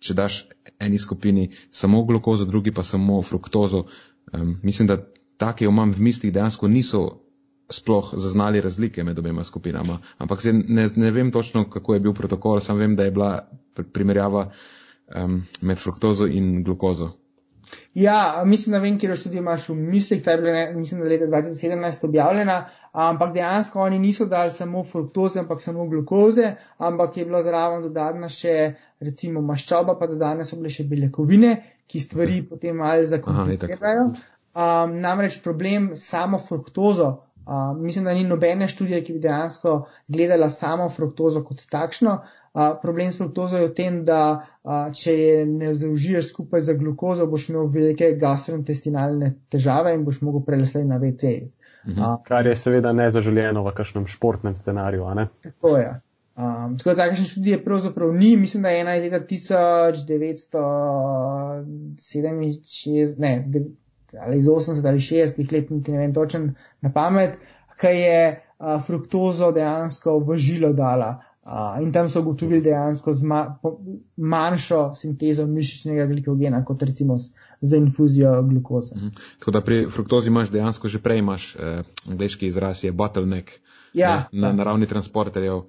če daš eni skupini samo glukozo, drugi pa samo fruktozo. Um, mislim, da take jo imam v mislih dejansko niso sploh zaznali razlike med obema skupinama. Ampak ne, ne vem točno, kako je bil protokol, sam vem, da je bila primerjava um, med fruktozo in glukozo. Ja, mislim, da vem, kje študij imaš v mislih, ta je bila, mislim, da leta 2017 objavljena, ampak dejansko oni niso dali samo fruktoze, ampak samo glukoze, ampak je bilo zraven dodana še recimo maščoba, pa dodane so bile še beljakovine, ki stvari potem malo zakomplicirajo. Um, namreč problem samo fruktozo, um, mislim, da ni nobene študije, ki bi dejansko gledala samo fruktozo kot takšno. Uh, problem s fruktozo je v tem, da uh, če je ne zaužiješ skupaj za glukozo, boš imel velike gastrointestinalne težave in boš mogel prelesati na WC. Mhm. Uh, Kar je seveda nezaželjeno v kakšnem športnem scenariju. Tako je. Um, tako da takšne študije pravzaprav ni, mislim, da je ena iz leta 1967, ne, ali iz 80 ali 60 let, niti ne vem točen na pamet, ki je uh, fruktozo dejansko v žilo dala. Uh, in tam so ugotovili dejansko zma, po, manjšo sintezo mišičnega glikogena, kot recimo za infuzijo glukoze. Mhm. Tako da pri fruktozi imaš dejansko že prej, imaš eh, angliški izraz je bottleneck ja, ne, na, ja. na ravni transporterjev.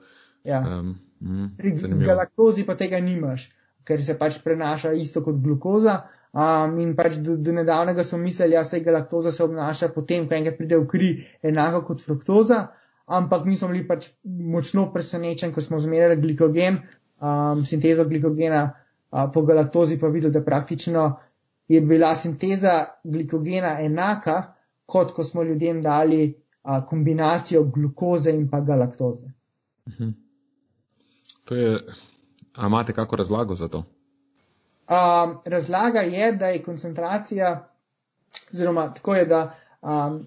Ja. Um, mm, pri galaktozi pa tega nimaš, ker se pač prenaša isto kot glukoza. Um, in pač do, do nedavnega smo mislili, da ja, se galaktoza se obnaša potem, ko enkrat pride v kri, enako kot fruktoza, ampak mi smo bili pač močno presenečeni, ko smo zmerjali glikogen, um, sintezo glikogena uh, po galaktozi, pa videli, da praktično je bila sinteza glikogena enaka, kot ko smo ljudem dali uh, kombinacijo glukoze in pa galaktoze. Mhm. To je, a imate kako razlago za to? Um, razlaga je, da je koncentracija, oziroma tako je, da um,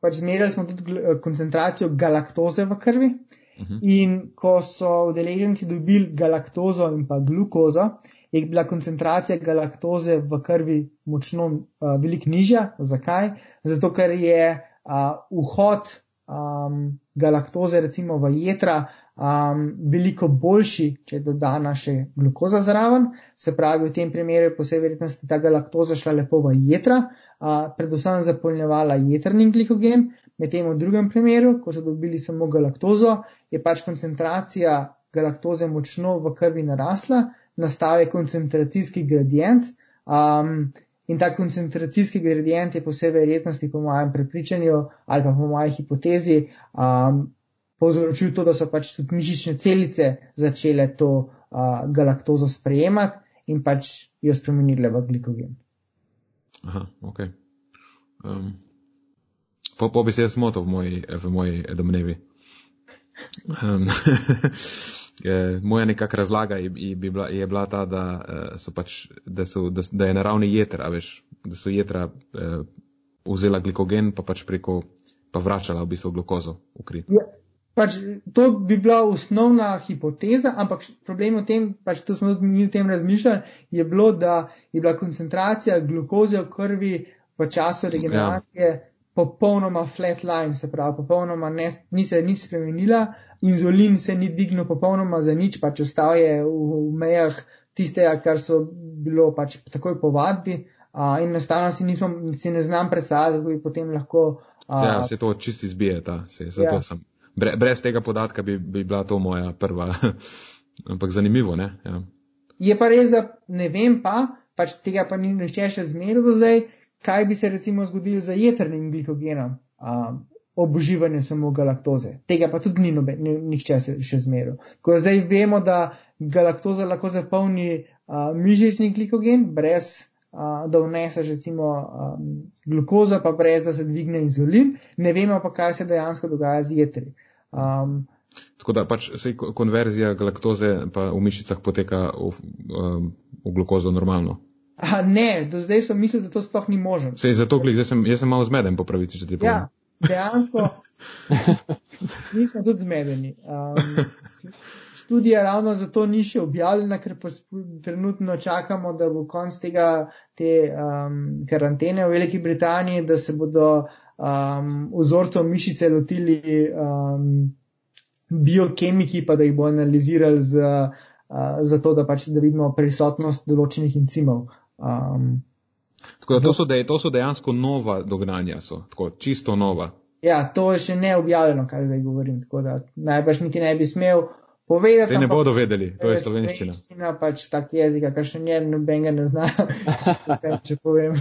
pač zmerjali smo tudi koncentracijo galaktoze v krvi. Uh mhm. -huh. In ko so udeleženci dobili galaktozo in pa glukozo, je bila koncentracija galaktoze v krvi močno uh, veliko nižja. Zakaj? Zato, ker je uh, vhod um, galaktoze recimo v jedra um, veliko boljši, če dodana še glukoza zraven. Se pravi, v tem primeru je po vsej verjetnosti ta galaktoza šla lepo v jedra, uh, predvsem zapolnjevala jedrni glikogen, medtem v drugem primeru, ko so dobili samo galaktozo, je pač koncentracija galaktoze močno v krvi narasla, nastal je koncentracijski gradient. Um, In ta koncentracijski gradient je po vsej verjetnosti, po mojem prepričanju ali pa po moji hipotezi, um, povzročil to, da so pač tudi mišične celice začele to uh, galaktozo sprejemati in pač jo spremenile v glikogen. Aha, ok. Um, po, po bi se jaz motil v moji, v moji domnevi. Um, moja nekakšna razlaga je, je, bila, je bila ta, da, pač, da, so, da, da je naravni jeter, veš, da so jedra eh, vzela glikogen, pa pač preko, pa vračala v bistvu glukozo v kri. Ja, pač to bi bila osnovna hipoteza, ampak problem v tem, pač to smo tudi mi v tem razmišljali, je bilo, da je bila koncentracija glukoze v krvi v času regeneracije ja. popolnoma flatline, se pravi, popolnoma ne, ni se nič spremenila, inzulin se ni dvignil popolnoma za nič, pač ostal je v, v mejah tistega, kar so bilo pač takoj po vadbi. Uh, in enostavno si, si ne znam predstavljati, kako bi potem lahko. Uh, ja, se to čisti zbije, ta, se, zato ja. sem brez tega podatka bi, bi bila to moja prva. Ampak zanimivo, ne? Ja. Je pa res, da ne vem pa, pač tega pa ni nišče še zmeril zdaj, kaj bi se recimo zgodilo z jedrnim glikogenom um, ob uživanju samo galaktoze. Tega pa tudi ni noben, nišče še zmeril. Ko zdaj vemo, da galaktoza lahko zapolni uh, mišični glikogen brez da vneseš recimo um, glukozo, pa brez da se dvigne inzulin, ne vemo pa, kaj se dejansko dogaja z jetri. Um, Tako da pač se konverzija galaktoze pa v mišicah poteka v, um, v glukozo normalno. A, ne, do zdaj sem mislil, da to sploh ni možno. Sej zato, klik, zdaj sem, jaz sem malo zmeden po pravici, če ti povem. Ja, dejansko. Mi smo tudi zmedeni. Um, študija ravno zato ni še objavljena, ker trenutno čakamo, da bo konc tega te um, karantene v Veliki Britaniji, da se bodo um, vzorcev mišice lotili um, biokemiki, pa da jih bo analizirali z, uh, zato, da pač da vidimo prisotnost določenih encimov. Um, tako da to so, dej, to so dejansko nova dognanja, so tako čisto nova. Ja, to je še ne objavljeno, kar zdaj govorim, tako da najbrž niti ne bi smel povedati. Se ne bodo vedeli, to je slovenščina. Slovenščina pač tak jezik, kar še njen noben ga ne zna, če povem.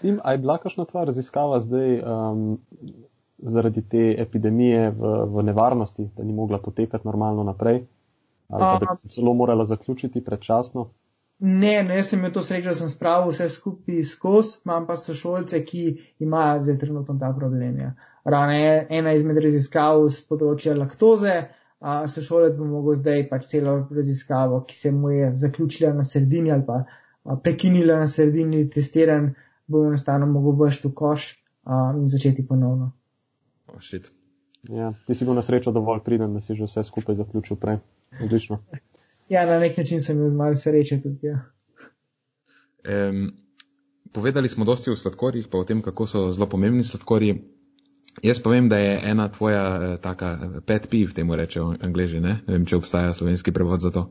Tim, a je bila kakšna tva raziskava zdaj um, zaradi te epidemije v, v nevarnosti, da ni mogla potekati normalno naprej? Ali pa, da bi se celo morala zaključiti predčasno? Ne, ne, jaz sem imel to srečo, da sem spravil vse skupaj skozi, imam pa sošolce, ki imajo zdaj trenutno ta problem. Ja. Ravno ena izmed raziskav z področja laktoze, a sošolec bo mogel zdaj pač celo raziskavo, ki se mu je zaključila na sredini ali pa a, prekinila na sredini testiran, bo enostavno mogel vršiti v koš a, in začeti ponovno. Oh, shit. Ja, ti si bil na srečo dovolj priden, da si že vse skupaj zaključil prej. Odlično. Ja, na nek način sem imel malo sreče tudi. Ja. Um, povedali smo dosti o sladkorjih, pa o tem, kako so zelo pomembni sladkorji. Jaz pa vem, da je ena tvoja eh, taka pet piv, temu rečejo angliži, ne? ne vem, če obstaja slovenski prevod za to.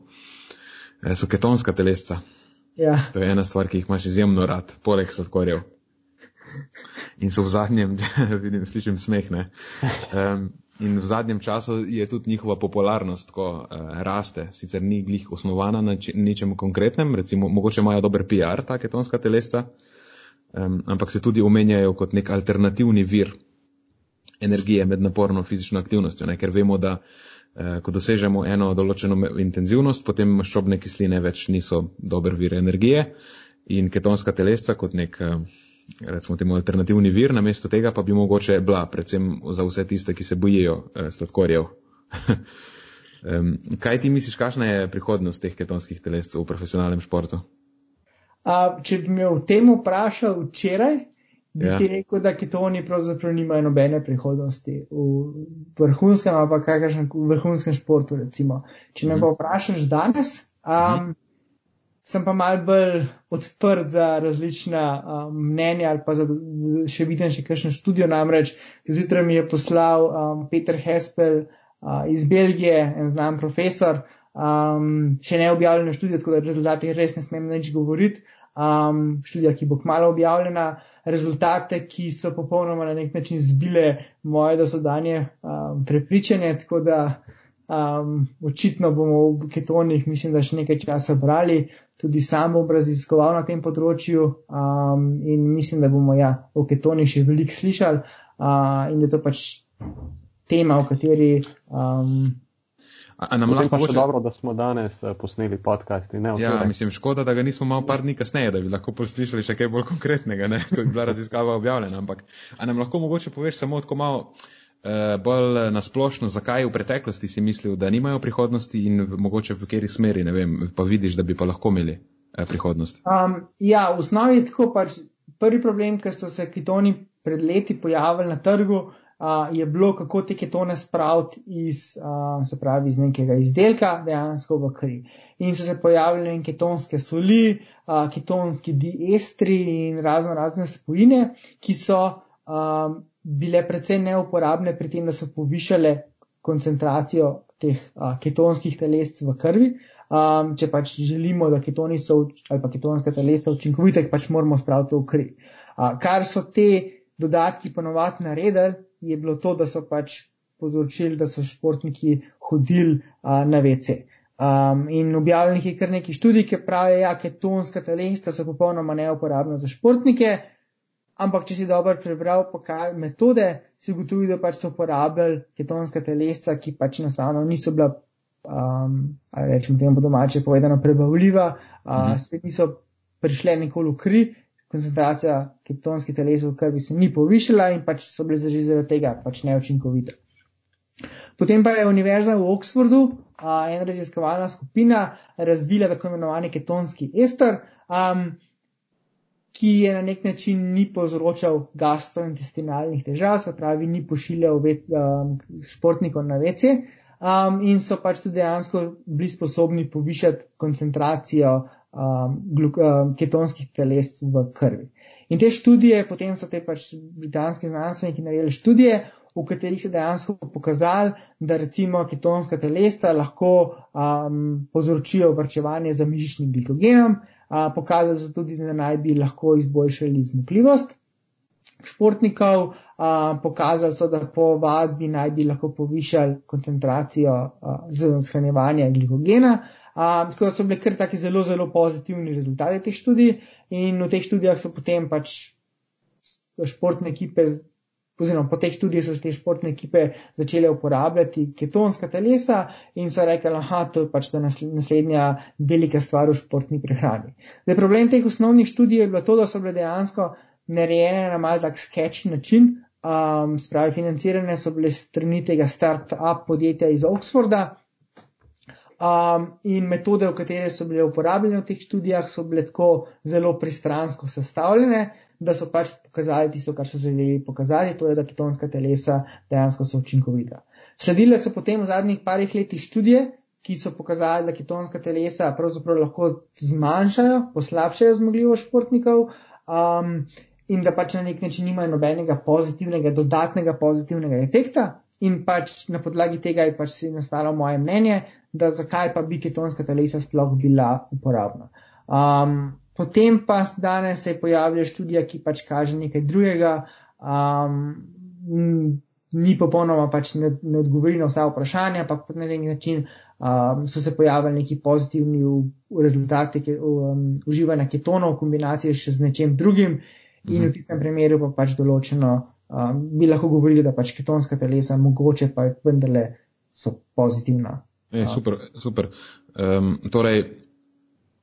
Eh, so ketonska telesca. Ja. To je ena stvar, ki jih imaš izjemno rad, poleg sladkorjev. In so v zadnjem, vidim, slišim smeh, ne. Um, in v zadnjem času je tudi njihova popularnost, ko uh, raste, sicer ni glih osnovana na či, ničem konkretnem, recimo, mogoče imajo dober PR, ta ketonska telesca, um, ampak se tudi omenjajo kot nek alternativni vir energije med naporno fizično aktivnostjo, ne? ker vemo, da uh, ko dosežemo eno določeno intenzivnost, potem maščobne kisline več niso dober vir energije in ketonska telesca kot nek uh, recimo temu alternativni vir, namesto tega pa bi mogoče bila, predvsem za vse tiste, ki se bojijo eh, sladkorjev. um, kaj ti misliš, kakšna je prihodnost teh ketonskih telescev v profesionalnem športu? A, če bi me o tem vprašal včeraj, bi Ja. ti rekel, da ketoni pravzaprav nimajo nobene prihodnosti v vrhunskem ali pa kakršnem vrhunskem športu. Recimo. Če me Mhm. pa vprašaš danes, um, sem pa mal bolj odprt za različna um, mnenja ali pa za še vidim še kakšno študijo. Namreč zjutraj mi je poslal um, Peter Hespel uh, iz Belgije, en znan profesor, um, še ne objavljeno študijo, tako da rezultatih res ne smem nič govoriti. Um, študija, ki bo kmalo objavljena, rezultate, ki so popolnoma na nek način zbile moje dosedanje um, prepričanje, tako da um, očitno bomo v ketonih, mislim, da še nekaj časa brali, tudi sam bom raziskoval na tem področju um, in mislim, da bomo ja, o ketonih še veliko slišali uh, in da je to pač tema, o kateri um, A, a nam lahko mogoče... dobro, da smo danes eh, posneli podcast in ne Ja, včeraj. mislim, škoda, da ga nismo malo par dni kasneje, da bi lahko poslušali še kaj bolj konkretnega, ne, ko bi bila raziskava objavljena. Ampak, a nam lahko mogoče poveš samo tako malo bolj nasplošno, zakaj v preteklosti si mislil, da nimajo prihodnosti in mogoče v kateri smeri, ne vem, pa vidiš, da bi pa lahko imeli uh, prihodnost. Um, ja, v osnovi je tako pač prvi problem, ker so se ketoni pred leti pojavili na trgu, uh, je bilo, kako te ketone spraviti iz, uh, se pravi, iz nekega izdelka dejansko v kri. In so se pojavile ketonske soli, uh, ketonski diestri in razno razne spojine, ki so um, bile precej neuporabne pri tem, da so povišale koncentracijo teh uh, ketonskih telesc v krvi. Um, če pač želimo, da ketoni so ali pa ketonska telesa učinkovita, jih pač moramo spraviti v kri. Uh, kar so te dodatki ponovadi naredili, je bilo to, da so pač povzročili, da so športniki hodili uh, na WC. Um, in objavljenih je kar nekaj študij, ki pravijo, da ja, ketonska telesa so popolnoma neuporabna za športnike, ampak če si dobro prebral pokaj metode, si ugotovil, da pač so uporabljali ketonska telesa, ki pač enostavno niso bila, um, ali rečemo temu po domače povedano, prebavljiva, uh, Mhm. se niso prišle nikoli v kri, koncentracija ketonskih teles v krvi se ni povišala in pač so bile že zaradi tega pač neučinkovite. Potem pa je Univerza v Oxfordu, a, ena raziskovalna skupina, razvila tako imenovani ketonski ester, um, ki je na nek način ni povzročal gastrointestinalnih težav, se pravi, ni pošiljal ve, um, športnikov na vece. Um, in so pač tudi dejansko bili sposobni povišati koncentracijo um, gluk, um, ketonskih teles v krvi. In te študije, potem so te pač britanski znanstveniki naredili študije, v katerih se dejansko pokazali, da recimo ketonska telesa lahko um, povzročijo vrčevanje za mišičnim glikogenom, uh, pokazali so tudi, da naj bi lahko izboljšali zmogljivost. športnikov, a, pokazali so, da po vadbi naj bi lahko povišali koncentracijo za shranjevanje glikogena. A, tako da so bili kar taki zelo, zelo pozitivni rezultati teh študij in v teh študijah so potem pač športne ekipe, oziroma po teh študijah so te športne ekipe začele uporabljati ketonska telesa in so rekli, aha, to je pač naslednja velika stvar v športni prehrani. Zdaj, problem teh osnovnih študij je bilo to, da so bile dejansko narejene na mal tak sketchy način, um, spravi financirane so bile strani tega start-up podjetja iz Oxforda. Um, in metode, v katere so bile uporabljene v teh študijah, so bile tako zelo pristransko sestavljene, da so pač pokazali tisto, kar so želeli pokazati, to je, da ketonska telesa dejansko so učinkovita. Sledile so potem v zadnjih parih letih študije, ki so pokazali, da ketonska telesa pravzaprav lahko zmanjšajo, poslabšajo zmogljivost športnikov. Um, in da pač na nek način nimajo nobenega pozitivnega, dodatnega pozitivnega efekta. In pač na podlagi tega je pač nastalo moje mnenje, da zakaj pa bi ketonska telesa sploh bila uporabna. Um, potem pa danes se je pojavila študija, ki pač kaže nekaj drugega, um, ni popolnoma pač ne, ne odgovori na vsa vprašanja, ampak na nek način um, so se pojavili neki pozitivni rezultati um, uživanja ketonov v kombinaciji še z nečem drugim in v mhm. tistem primeru pa pač določeno, um, bi lahko govorili, da pač ketonska telesa mogoče pa vendarle so pozitivna. Je, super, super. Um, torej,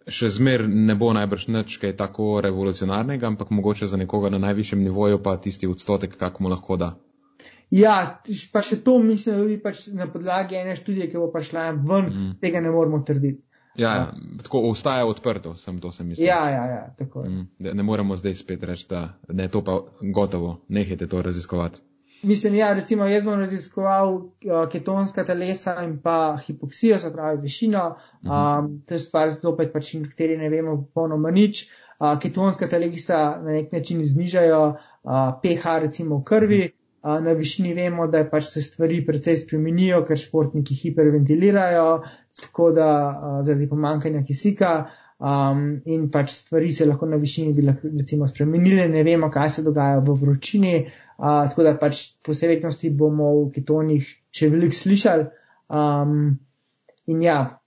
še zmer ne bo najbrž nič kaj tako revolucionarnega, ampak mogoče za nekoga na najvišjem nivoju pa tisti odstotek, kako mu lahko da. Ja, pa še to mislim, da bi pač na podlagi ene študije, ki bo pa šla ven, mm. tega ne moramo trditi. Ja, ja, tako ostaja odprto, sem to sem mislil. Ja, ja, ja, tako. Mm, ne moremo zdaj spet reči, da ne, to pa gotovo, nehajte to raziskovati. Mislim, ja, recimo jaz bom raziskoval uh, ketonska telesa in pa hipoksijo, se pravi višino, um, mm. to je stvar zopet pač, na kateri ne vemo popolnoma nič. Uh, ketonska telesa na nek način znižajo uh, pH recimo v krvi, uh, na višini vemo, da pač se stvari precej spremenijo, ker športniki hiperventilirajo, tako da uh, zaradi pomankanja kisika um, in pač stvari se lahko na višini bi lahko recimo spremenile, ne vemo, kaj se dogaja v vročini, uh, tako da pač po vsej bomo v ketonih še veliko slišali. Um, in ja,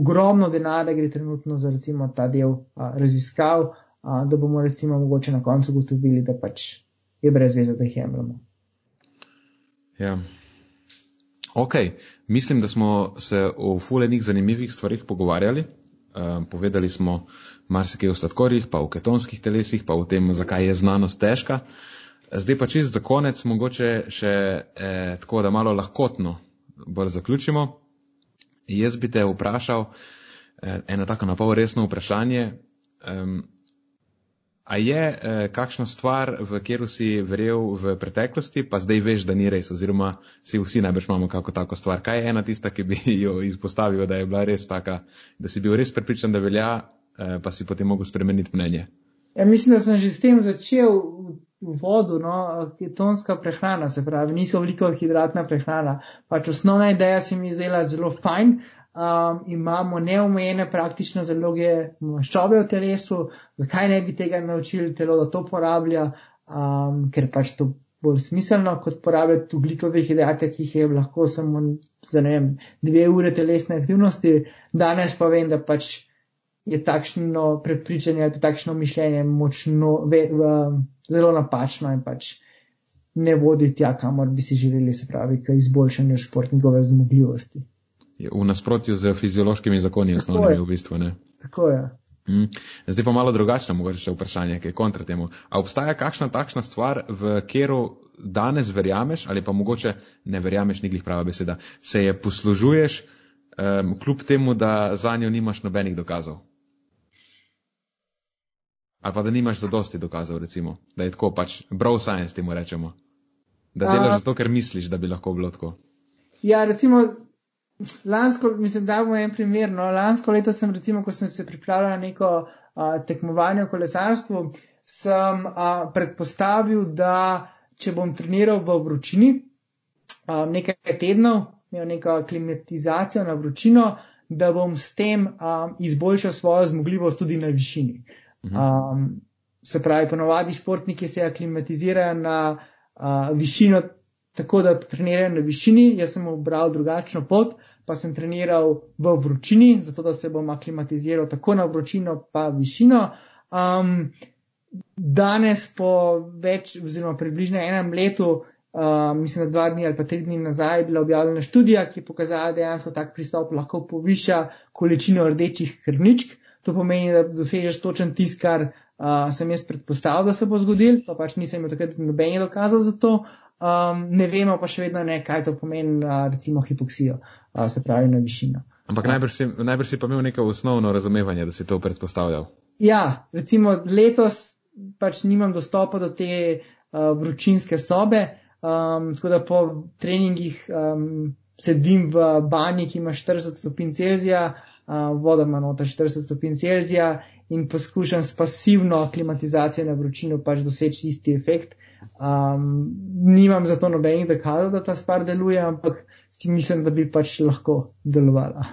ogromno denarja gre trenutno za recimo ta del uh, raziskav, uh, da bomo recimo mogoče na koncu ugotovili, da pač je brez veze, da jih jemljemo. Ja. Ok, mislim, da smo se o fulenih zanimivih stvarih pogovarjali. Uh, povedali smo marsikaj o sladkorjih, pa o ketonskih telesih, pa o tem, zakaj je znanost težka. Zdaj pa čist za konec, mogoče še eh, tako, da malo lahkotno bolj zaključimo. Jaz bi te vprašal eh, eno tako napol resno vprašanje. Um, A je eh, kakšna stvar, v katero si verjel v preteklosti, pa zdaj veš, da ni res, oziroma si vsi najbrž imamo kako tako stvar. Kaj je ena tista, ki bi jo izpostavil, da je bila res taka, da si bil res prepričan, da velja, eh, pa si potem mogel spremeniti mnenje? Ja, mislim, da sem že s tem začel v vodu, no, ketonska prehrana, se pravi, niso veliko hidratna prehrana. Pač osnovna ideja se mi je zdela zelo fajn, um, imamo neomejene praktične zaloge maščobe v telesu, zakaj ne bi tega naučili telo, da to porablja, um, ker pač to bolj smiselno, kot porabljati ugljikove hidrate, ki jih je lahko samo za ne vem, dve ure telesne aktivnosti. Danes pa vem, da pač je takšno prepričanje ali takšno mišljenje močno, ve, v, zelo napačno in pač ne vodi tja, kamor bi si želeli, se pravi, k izboljšanju športnikove zmogljivosti v nasprotju z fiziološkimi zakoni, osnovnimi v bistvu. Ne? Tako je. Mm. Zdaj pa malo drugačno, mogoče še vprašanje, ki je kontra temu. A obstaja kakšna takšna stvar, v katero danes verjameš, ali pa mogoče ne verjameš, ni glih prava beseda, se je poslužuješ, um, kljub temu, da za njo nimaš nobenih dokazov? Ali pa da nimaš zadosti dokazov, recimo, da je tako pač, bro science temu rečemo. Da delaš zato, ker misliš, da bi lahko bilo tako. Ja, recimo, Lansko, mislim, da bomo en primer. No, lansko leto sem, recimo, ko sem se pripravljal na neko a, tekmovanje v kolesarstvu, sem a, predpostavil, da če bom treniral v vročini a, nekaj tednov, imel neko klimatizacijo na vročino, da bom s tem a, izboljšal svojo zmogljivost tudi na višini. A, se pravi, ponovadi športniki se aklimatizirajo na uh, višino, tako da trenirajo na višini. Jaz sem obral drugačno pot, pa sem treniral v vročini, zato da se bom aklimatiziral tako na vročino, pa višino. Um, danes, po več, oziroma približno enem letu, uh, mislim, da dva dni ali pa tri dni nazaj, je bila objavljena študija, ki je pokazala, da dejansko tak pristop lahko poviša količino rdečih krvničk. To pomeni, da dosežeš točen tisk, kar uh, sem jaz predpostavil, da se bo zgodil, pa pač nisem imel takrat nobenih dokazov za to. Um, ne vemo pa še vedno ne, kaj to pomeni, uh, recimo hipoksijo, uh, se pravi na višino. Ampak najbrž si, najbrž si pa imel neko osnovno razumevanje, da si to predpostavljal. Ja, recimo letos pač nimam dostopa do te uh, vročinske sobe, um, tako da po treningih um, sedim v banji, ki ima 40 stopinj Celzija, uh, voda ima nota 40 stopinj Celzija in poskušam s pasivno klimatizacijo na vročino pač doseči isti efekt. Um, nimam zato nobenih dokazov, da ta stvar deluje, ampak si mislim, da bi pač lahko delovala.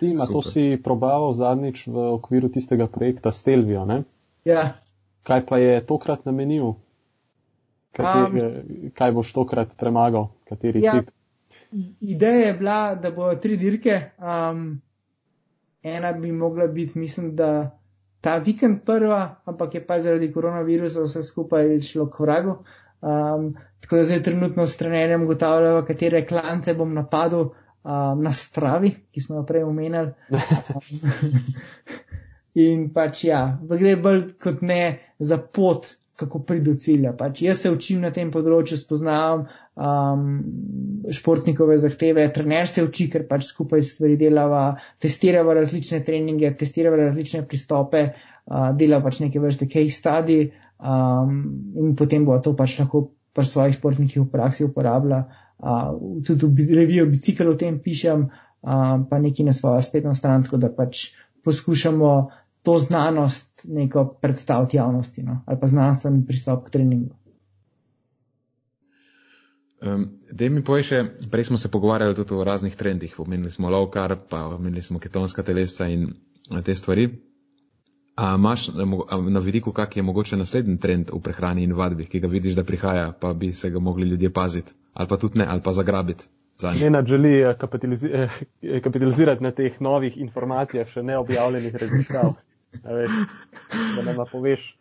Ti, a to si probaval zadnjič v okviru tistega projekta Stelvio, ne? Ja. Kaj pa je tokrat namenil? Kateri, um, kaj boš tokrat premagal? Kateri ja, tip? Ideja je bila, da bo tri dirke. Um, ena bi mogla biti, mislim, da ta vikend prva, ampak je pa zaradi koronavirusa vse skupaj šlo k vragu. Um, tako da zdaj trenutno s trenerjem ugotavljamo, katere klance bom napadel um, na stravi, ki smo jo prej omenjali. In pač ja, gre bolj kot ne za pot, kako priti do cilja. Pač jaz se učim na tem področju, spoznavam um, športnikove zahteve, trener se uči, ker pač skupaj stvari delava, testirava različne treninge, testirava različne pristope, uh, delava pač neke vrste case study um, in potem bo to pač lahko pri svojih športnikih v praksi uporabljala. Uh, tudi v revijo bicikl o tem pišem, uh, pa neki na svojo spletno stran, tako da pač poskušamo to znanost neko predstaviti javnosti no? ali pa znanstven pristop k treningu. Um, da mi poveš, prej smo se pogovarjali tudi o raznih trendih, omenili smo low carb, pa omenili smo ketonska telesa in te stvari. A imaš na, na vidiku, kak je mogoče naslednji trend v prehrani in vadbi, ki ga vidiš, da prihaja, pa bi se ga mogli ljudje paziti, ali pa tudi ne, ali pa zagrabiti? Nenad želi eh, kapitalizi eh, kapitalizirati na teh novih informacijah, še ne objavljenih raziskav veš, da nam poveš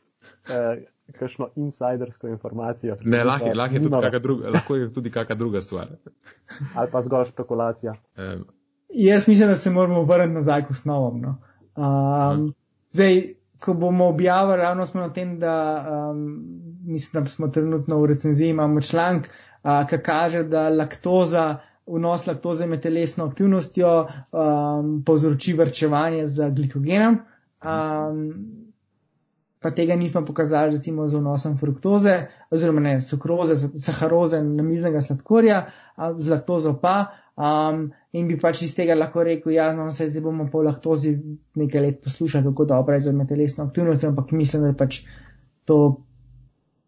eh, kakšno insidersko informacijo. Ne, lahko je, lahko je tudi kakšna druga, lahko je tudi kakšna druga stvar. Ali pa zgolj špekulacija. Um. Jaz mislim, da se moramo vrniti nazaj k osnovam. No. Um, zdaj, ko bomo objavili, ravno smo na tem, da um, mislim, da smo trenutno v recenziji, imamo članek, uh, ki kaže, da laktoza. Vnos laktoze med telesno aktivnostjo um, povzroči vrčevanje z glikogenom, Um, pa tega nismo pokazali, recimo, z vnosom fruktoze, oziroma ne sukroze, saharoze, namiznega sladkorja, z laktozo pa. Um, in bi pač iz tega lahko rekel, ja, no, se zdaj bomo po laktozi nekaj let poslušali, kako dobro je za metelesno aktivnost, ampak mislim, da pač to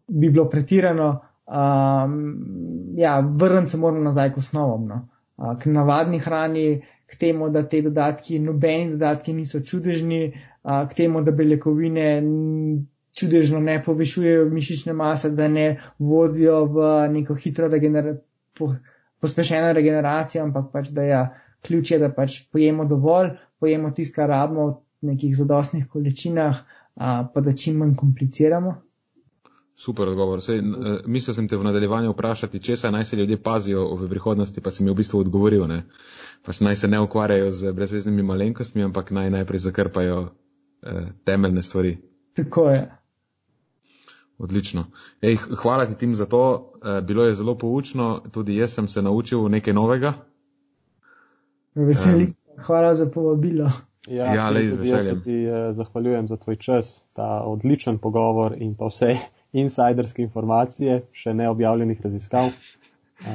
bi bilo pretirano. Um, ja, vrniti se moramo nazaj k osnovam, no. uh, k navadni hrani, k temu, da te dodatki, nobeni dodatki niso čudežni, k temu, da beljakovine čudežno ne povišujejo mišične mase, da ne vodijo v neko hitro regeneracijo, po, pospešeno regeneracijo, ampak pač da ja, ključ je, da pač pojemo dovolj, pojemo tisto, kar rabimo v nekih zadostnih količinah, a, pa da čim manj kompliciramo. Super odgovor. Sej, mislil sem te v nadaljevanju vprašati, če se naj se ljudje pazijo v prihodnosti, pa si mi v bistvu odgovoril. Ne? Pač naj se ne ukvarjajo z brezveznimi malenkostmi, ampak naj najprej zakrpajo eh, temeljne stvari. Tako je. Odlično. Ej, hvala ti tim za to. Eh, bilo je zelo poučno. Tudi jaz sem se naučil nekaj novega. Veseli. Um, hvala za povabilo. Ja, ja le z veseljem. Jaz ti eh, zahvaljujem za tvoj čas, ta odličen pogovor in pa vse insiderske informacije, še ne objavljenih raziskav. Uh,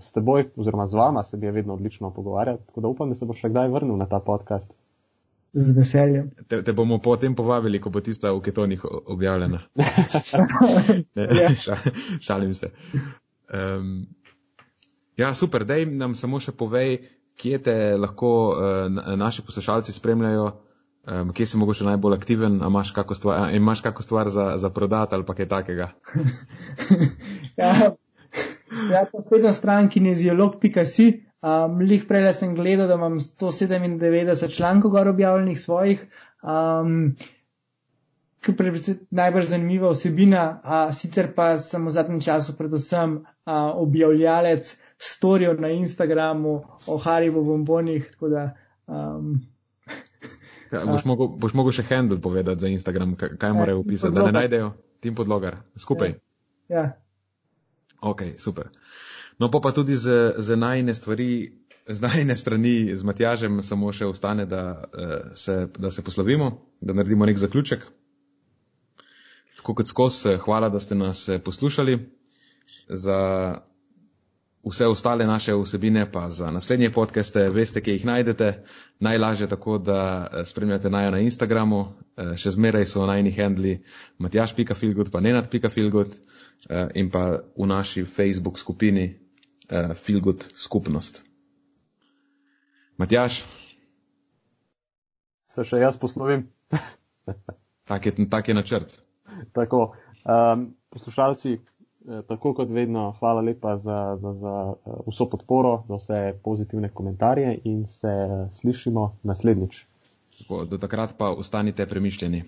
s teboj oziroma z vama se bi je vedno odlično pogovarjati, tako da upam, da se boš še kdaj vrnil na ta podcast z veseljem. Te, te bomo potem povabili, ko bo tista v ketonih objavljena. ne, ja. ša, šalim se. Um, ja, super, daj nam samo še povej, kje te lahko uh, naši poslušalci spremljajo, Um, kje si mogoče najbolj aktiven, a imaš kako stvar, imaš kako stvar za, za prodati ali pa kaj takega? ja, ja, pa spet na stran kineziolog.si. Um, lih prej sem gledal, da imam 197 člankov gor objavljenih svojih. Um, najbolj zanimiva osebina, a sicer pa sem v zadnjem času predvsem a, objavljalec storijev na Instagramu o Haribo bombonih. Da, um, ja, boš, mogel, boš mogel še handle povedati za Instagram, kaj, kaj ja, morajo upisati, da ne najdejo tim podlogar skupaj. Ja. ja. Ok, super. No, pa, pa tudi z, z najne stvari, z najne strani, z Matjažem, samo še ostane, da, uh, se, da se poslovimo, da naredimo nek zaključek tako kot skozi, hvala, da ste nas eh, poslušali. Za vse ostale naše vsebine, pa za naslednje podcaste, veste, kje jih najdete. Najlažje tako, da eh, spremljate najo na Instagramu, eh, še zmeraj so najni handli matjaš.filgut, pa nenad.filgut in pa v naši Facebook skupini Filgut skupnost. Matjaš? Se še jaz poslovim? tak, je, tak je načrt tako, um, poslušalci, eh, tako kot vedno, hvala lepa za, za, za eh, vso podporo, za vse pozitivne komentarje in se slišimo naslednjič. Do takrat pa ostanite premišljeni.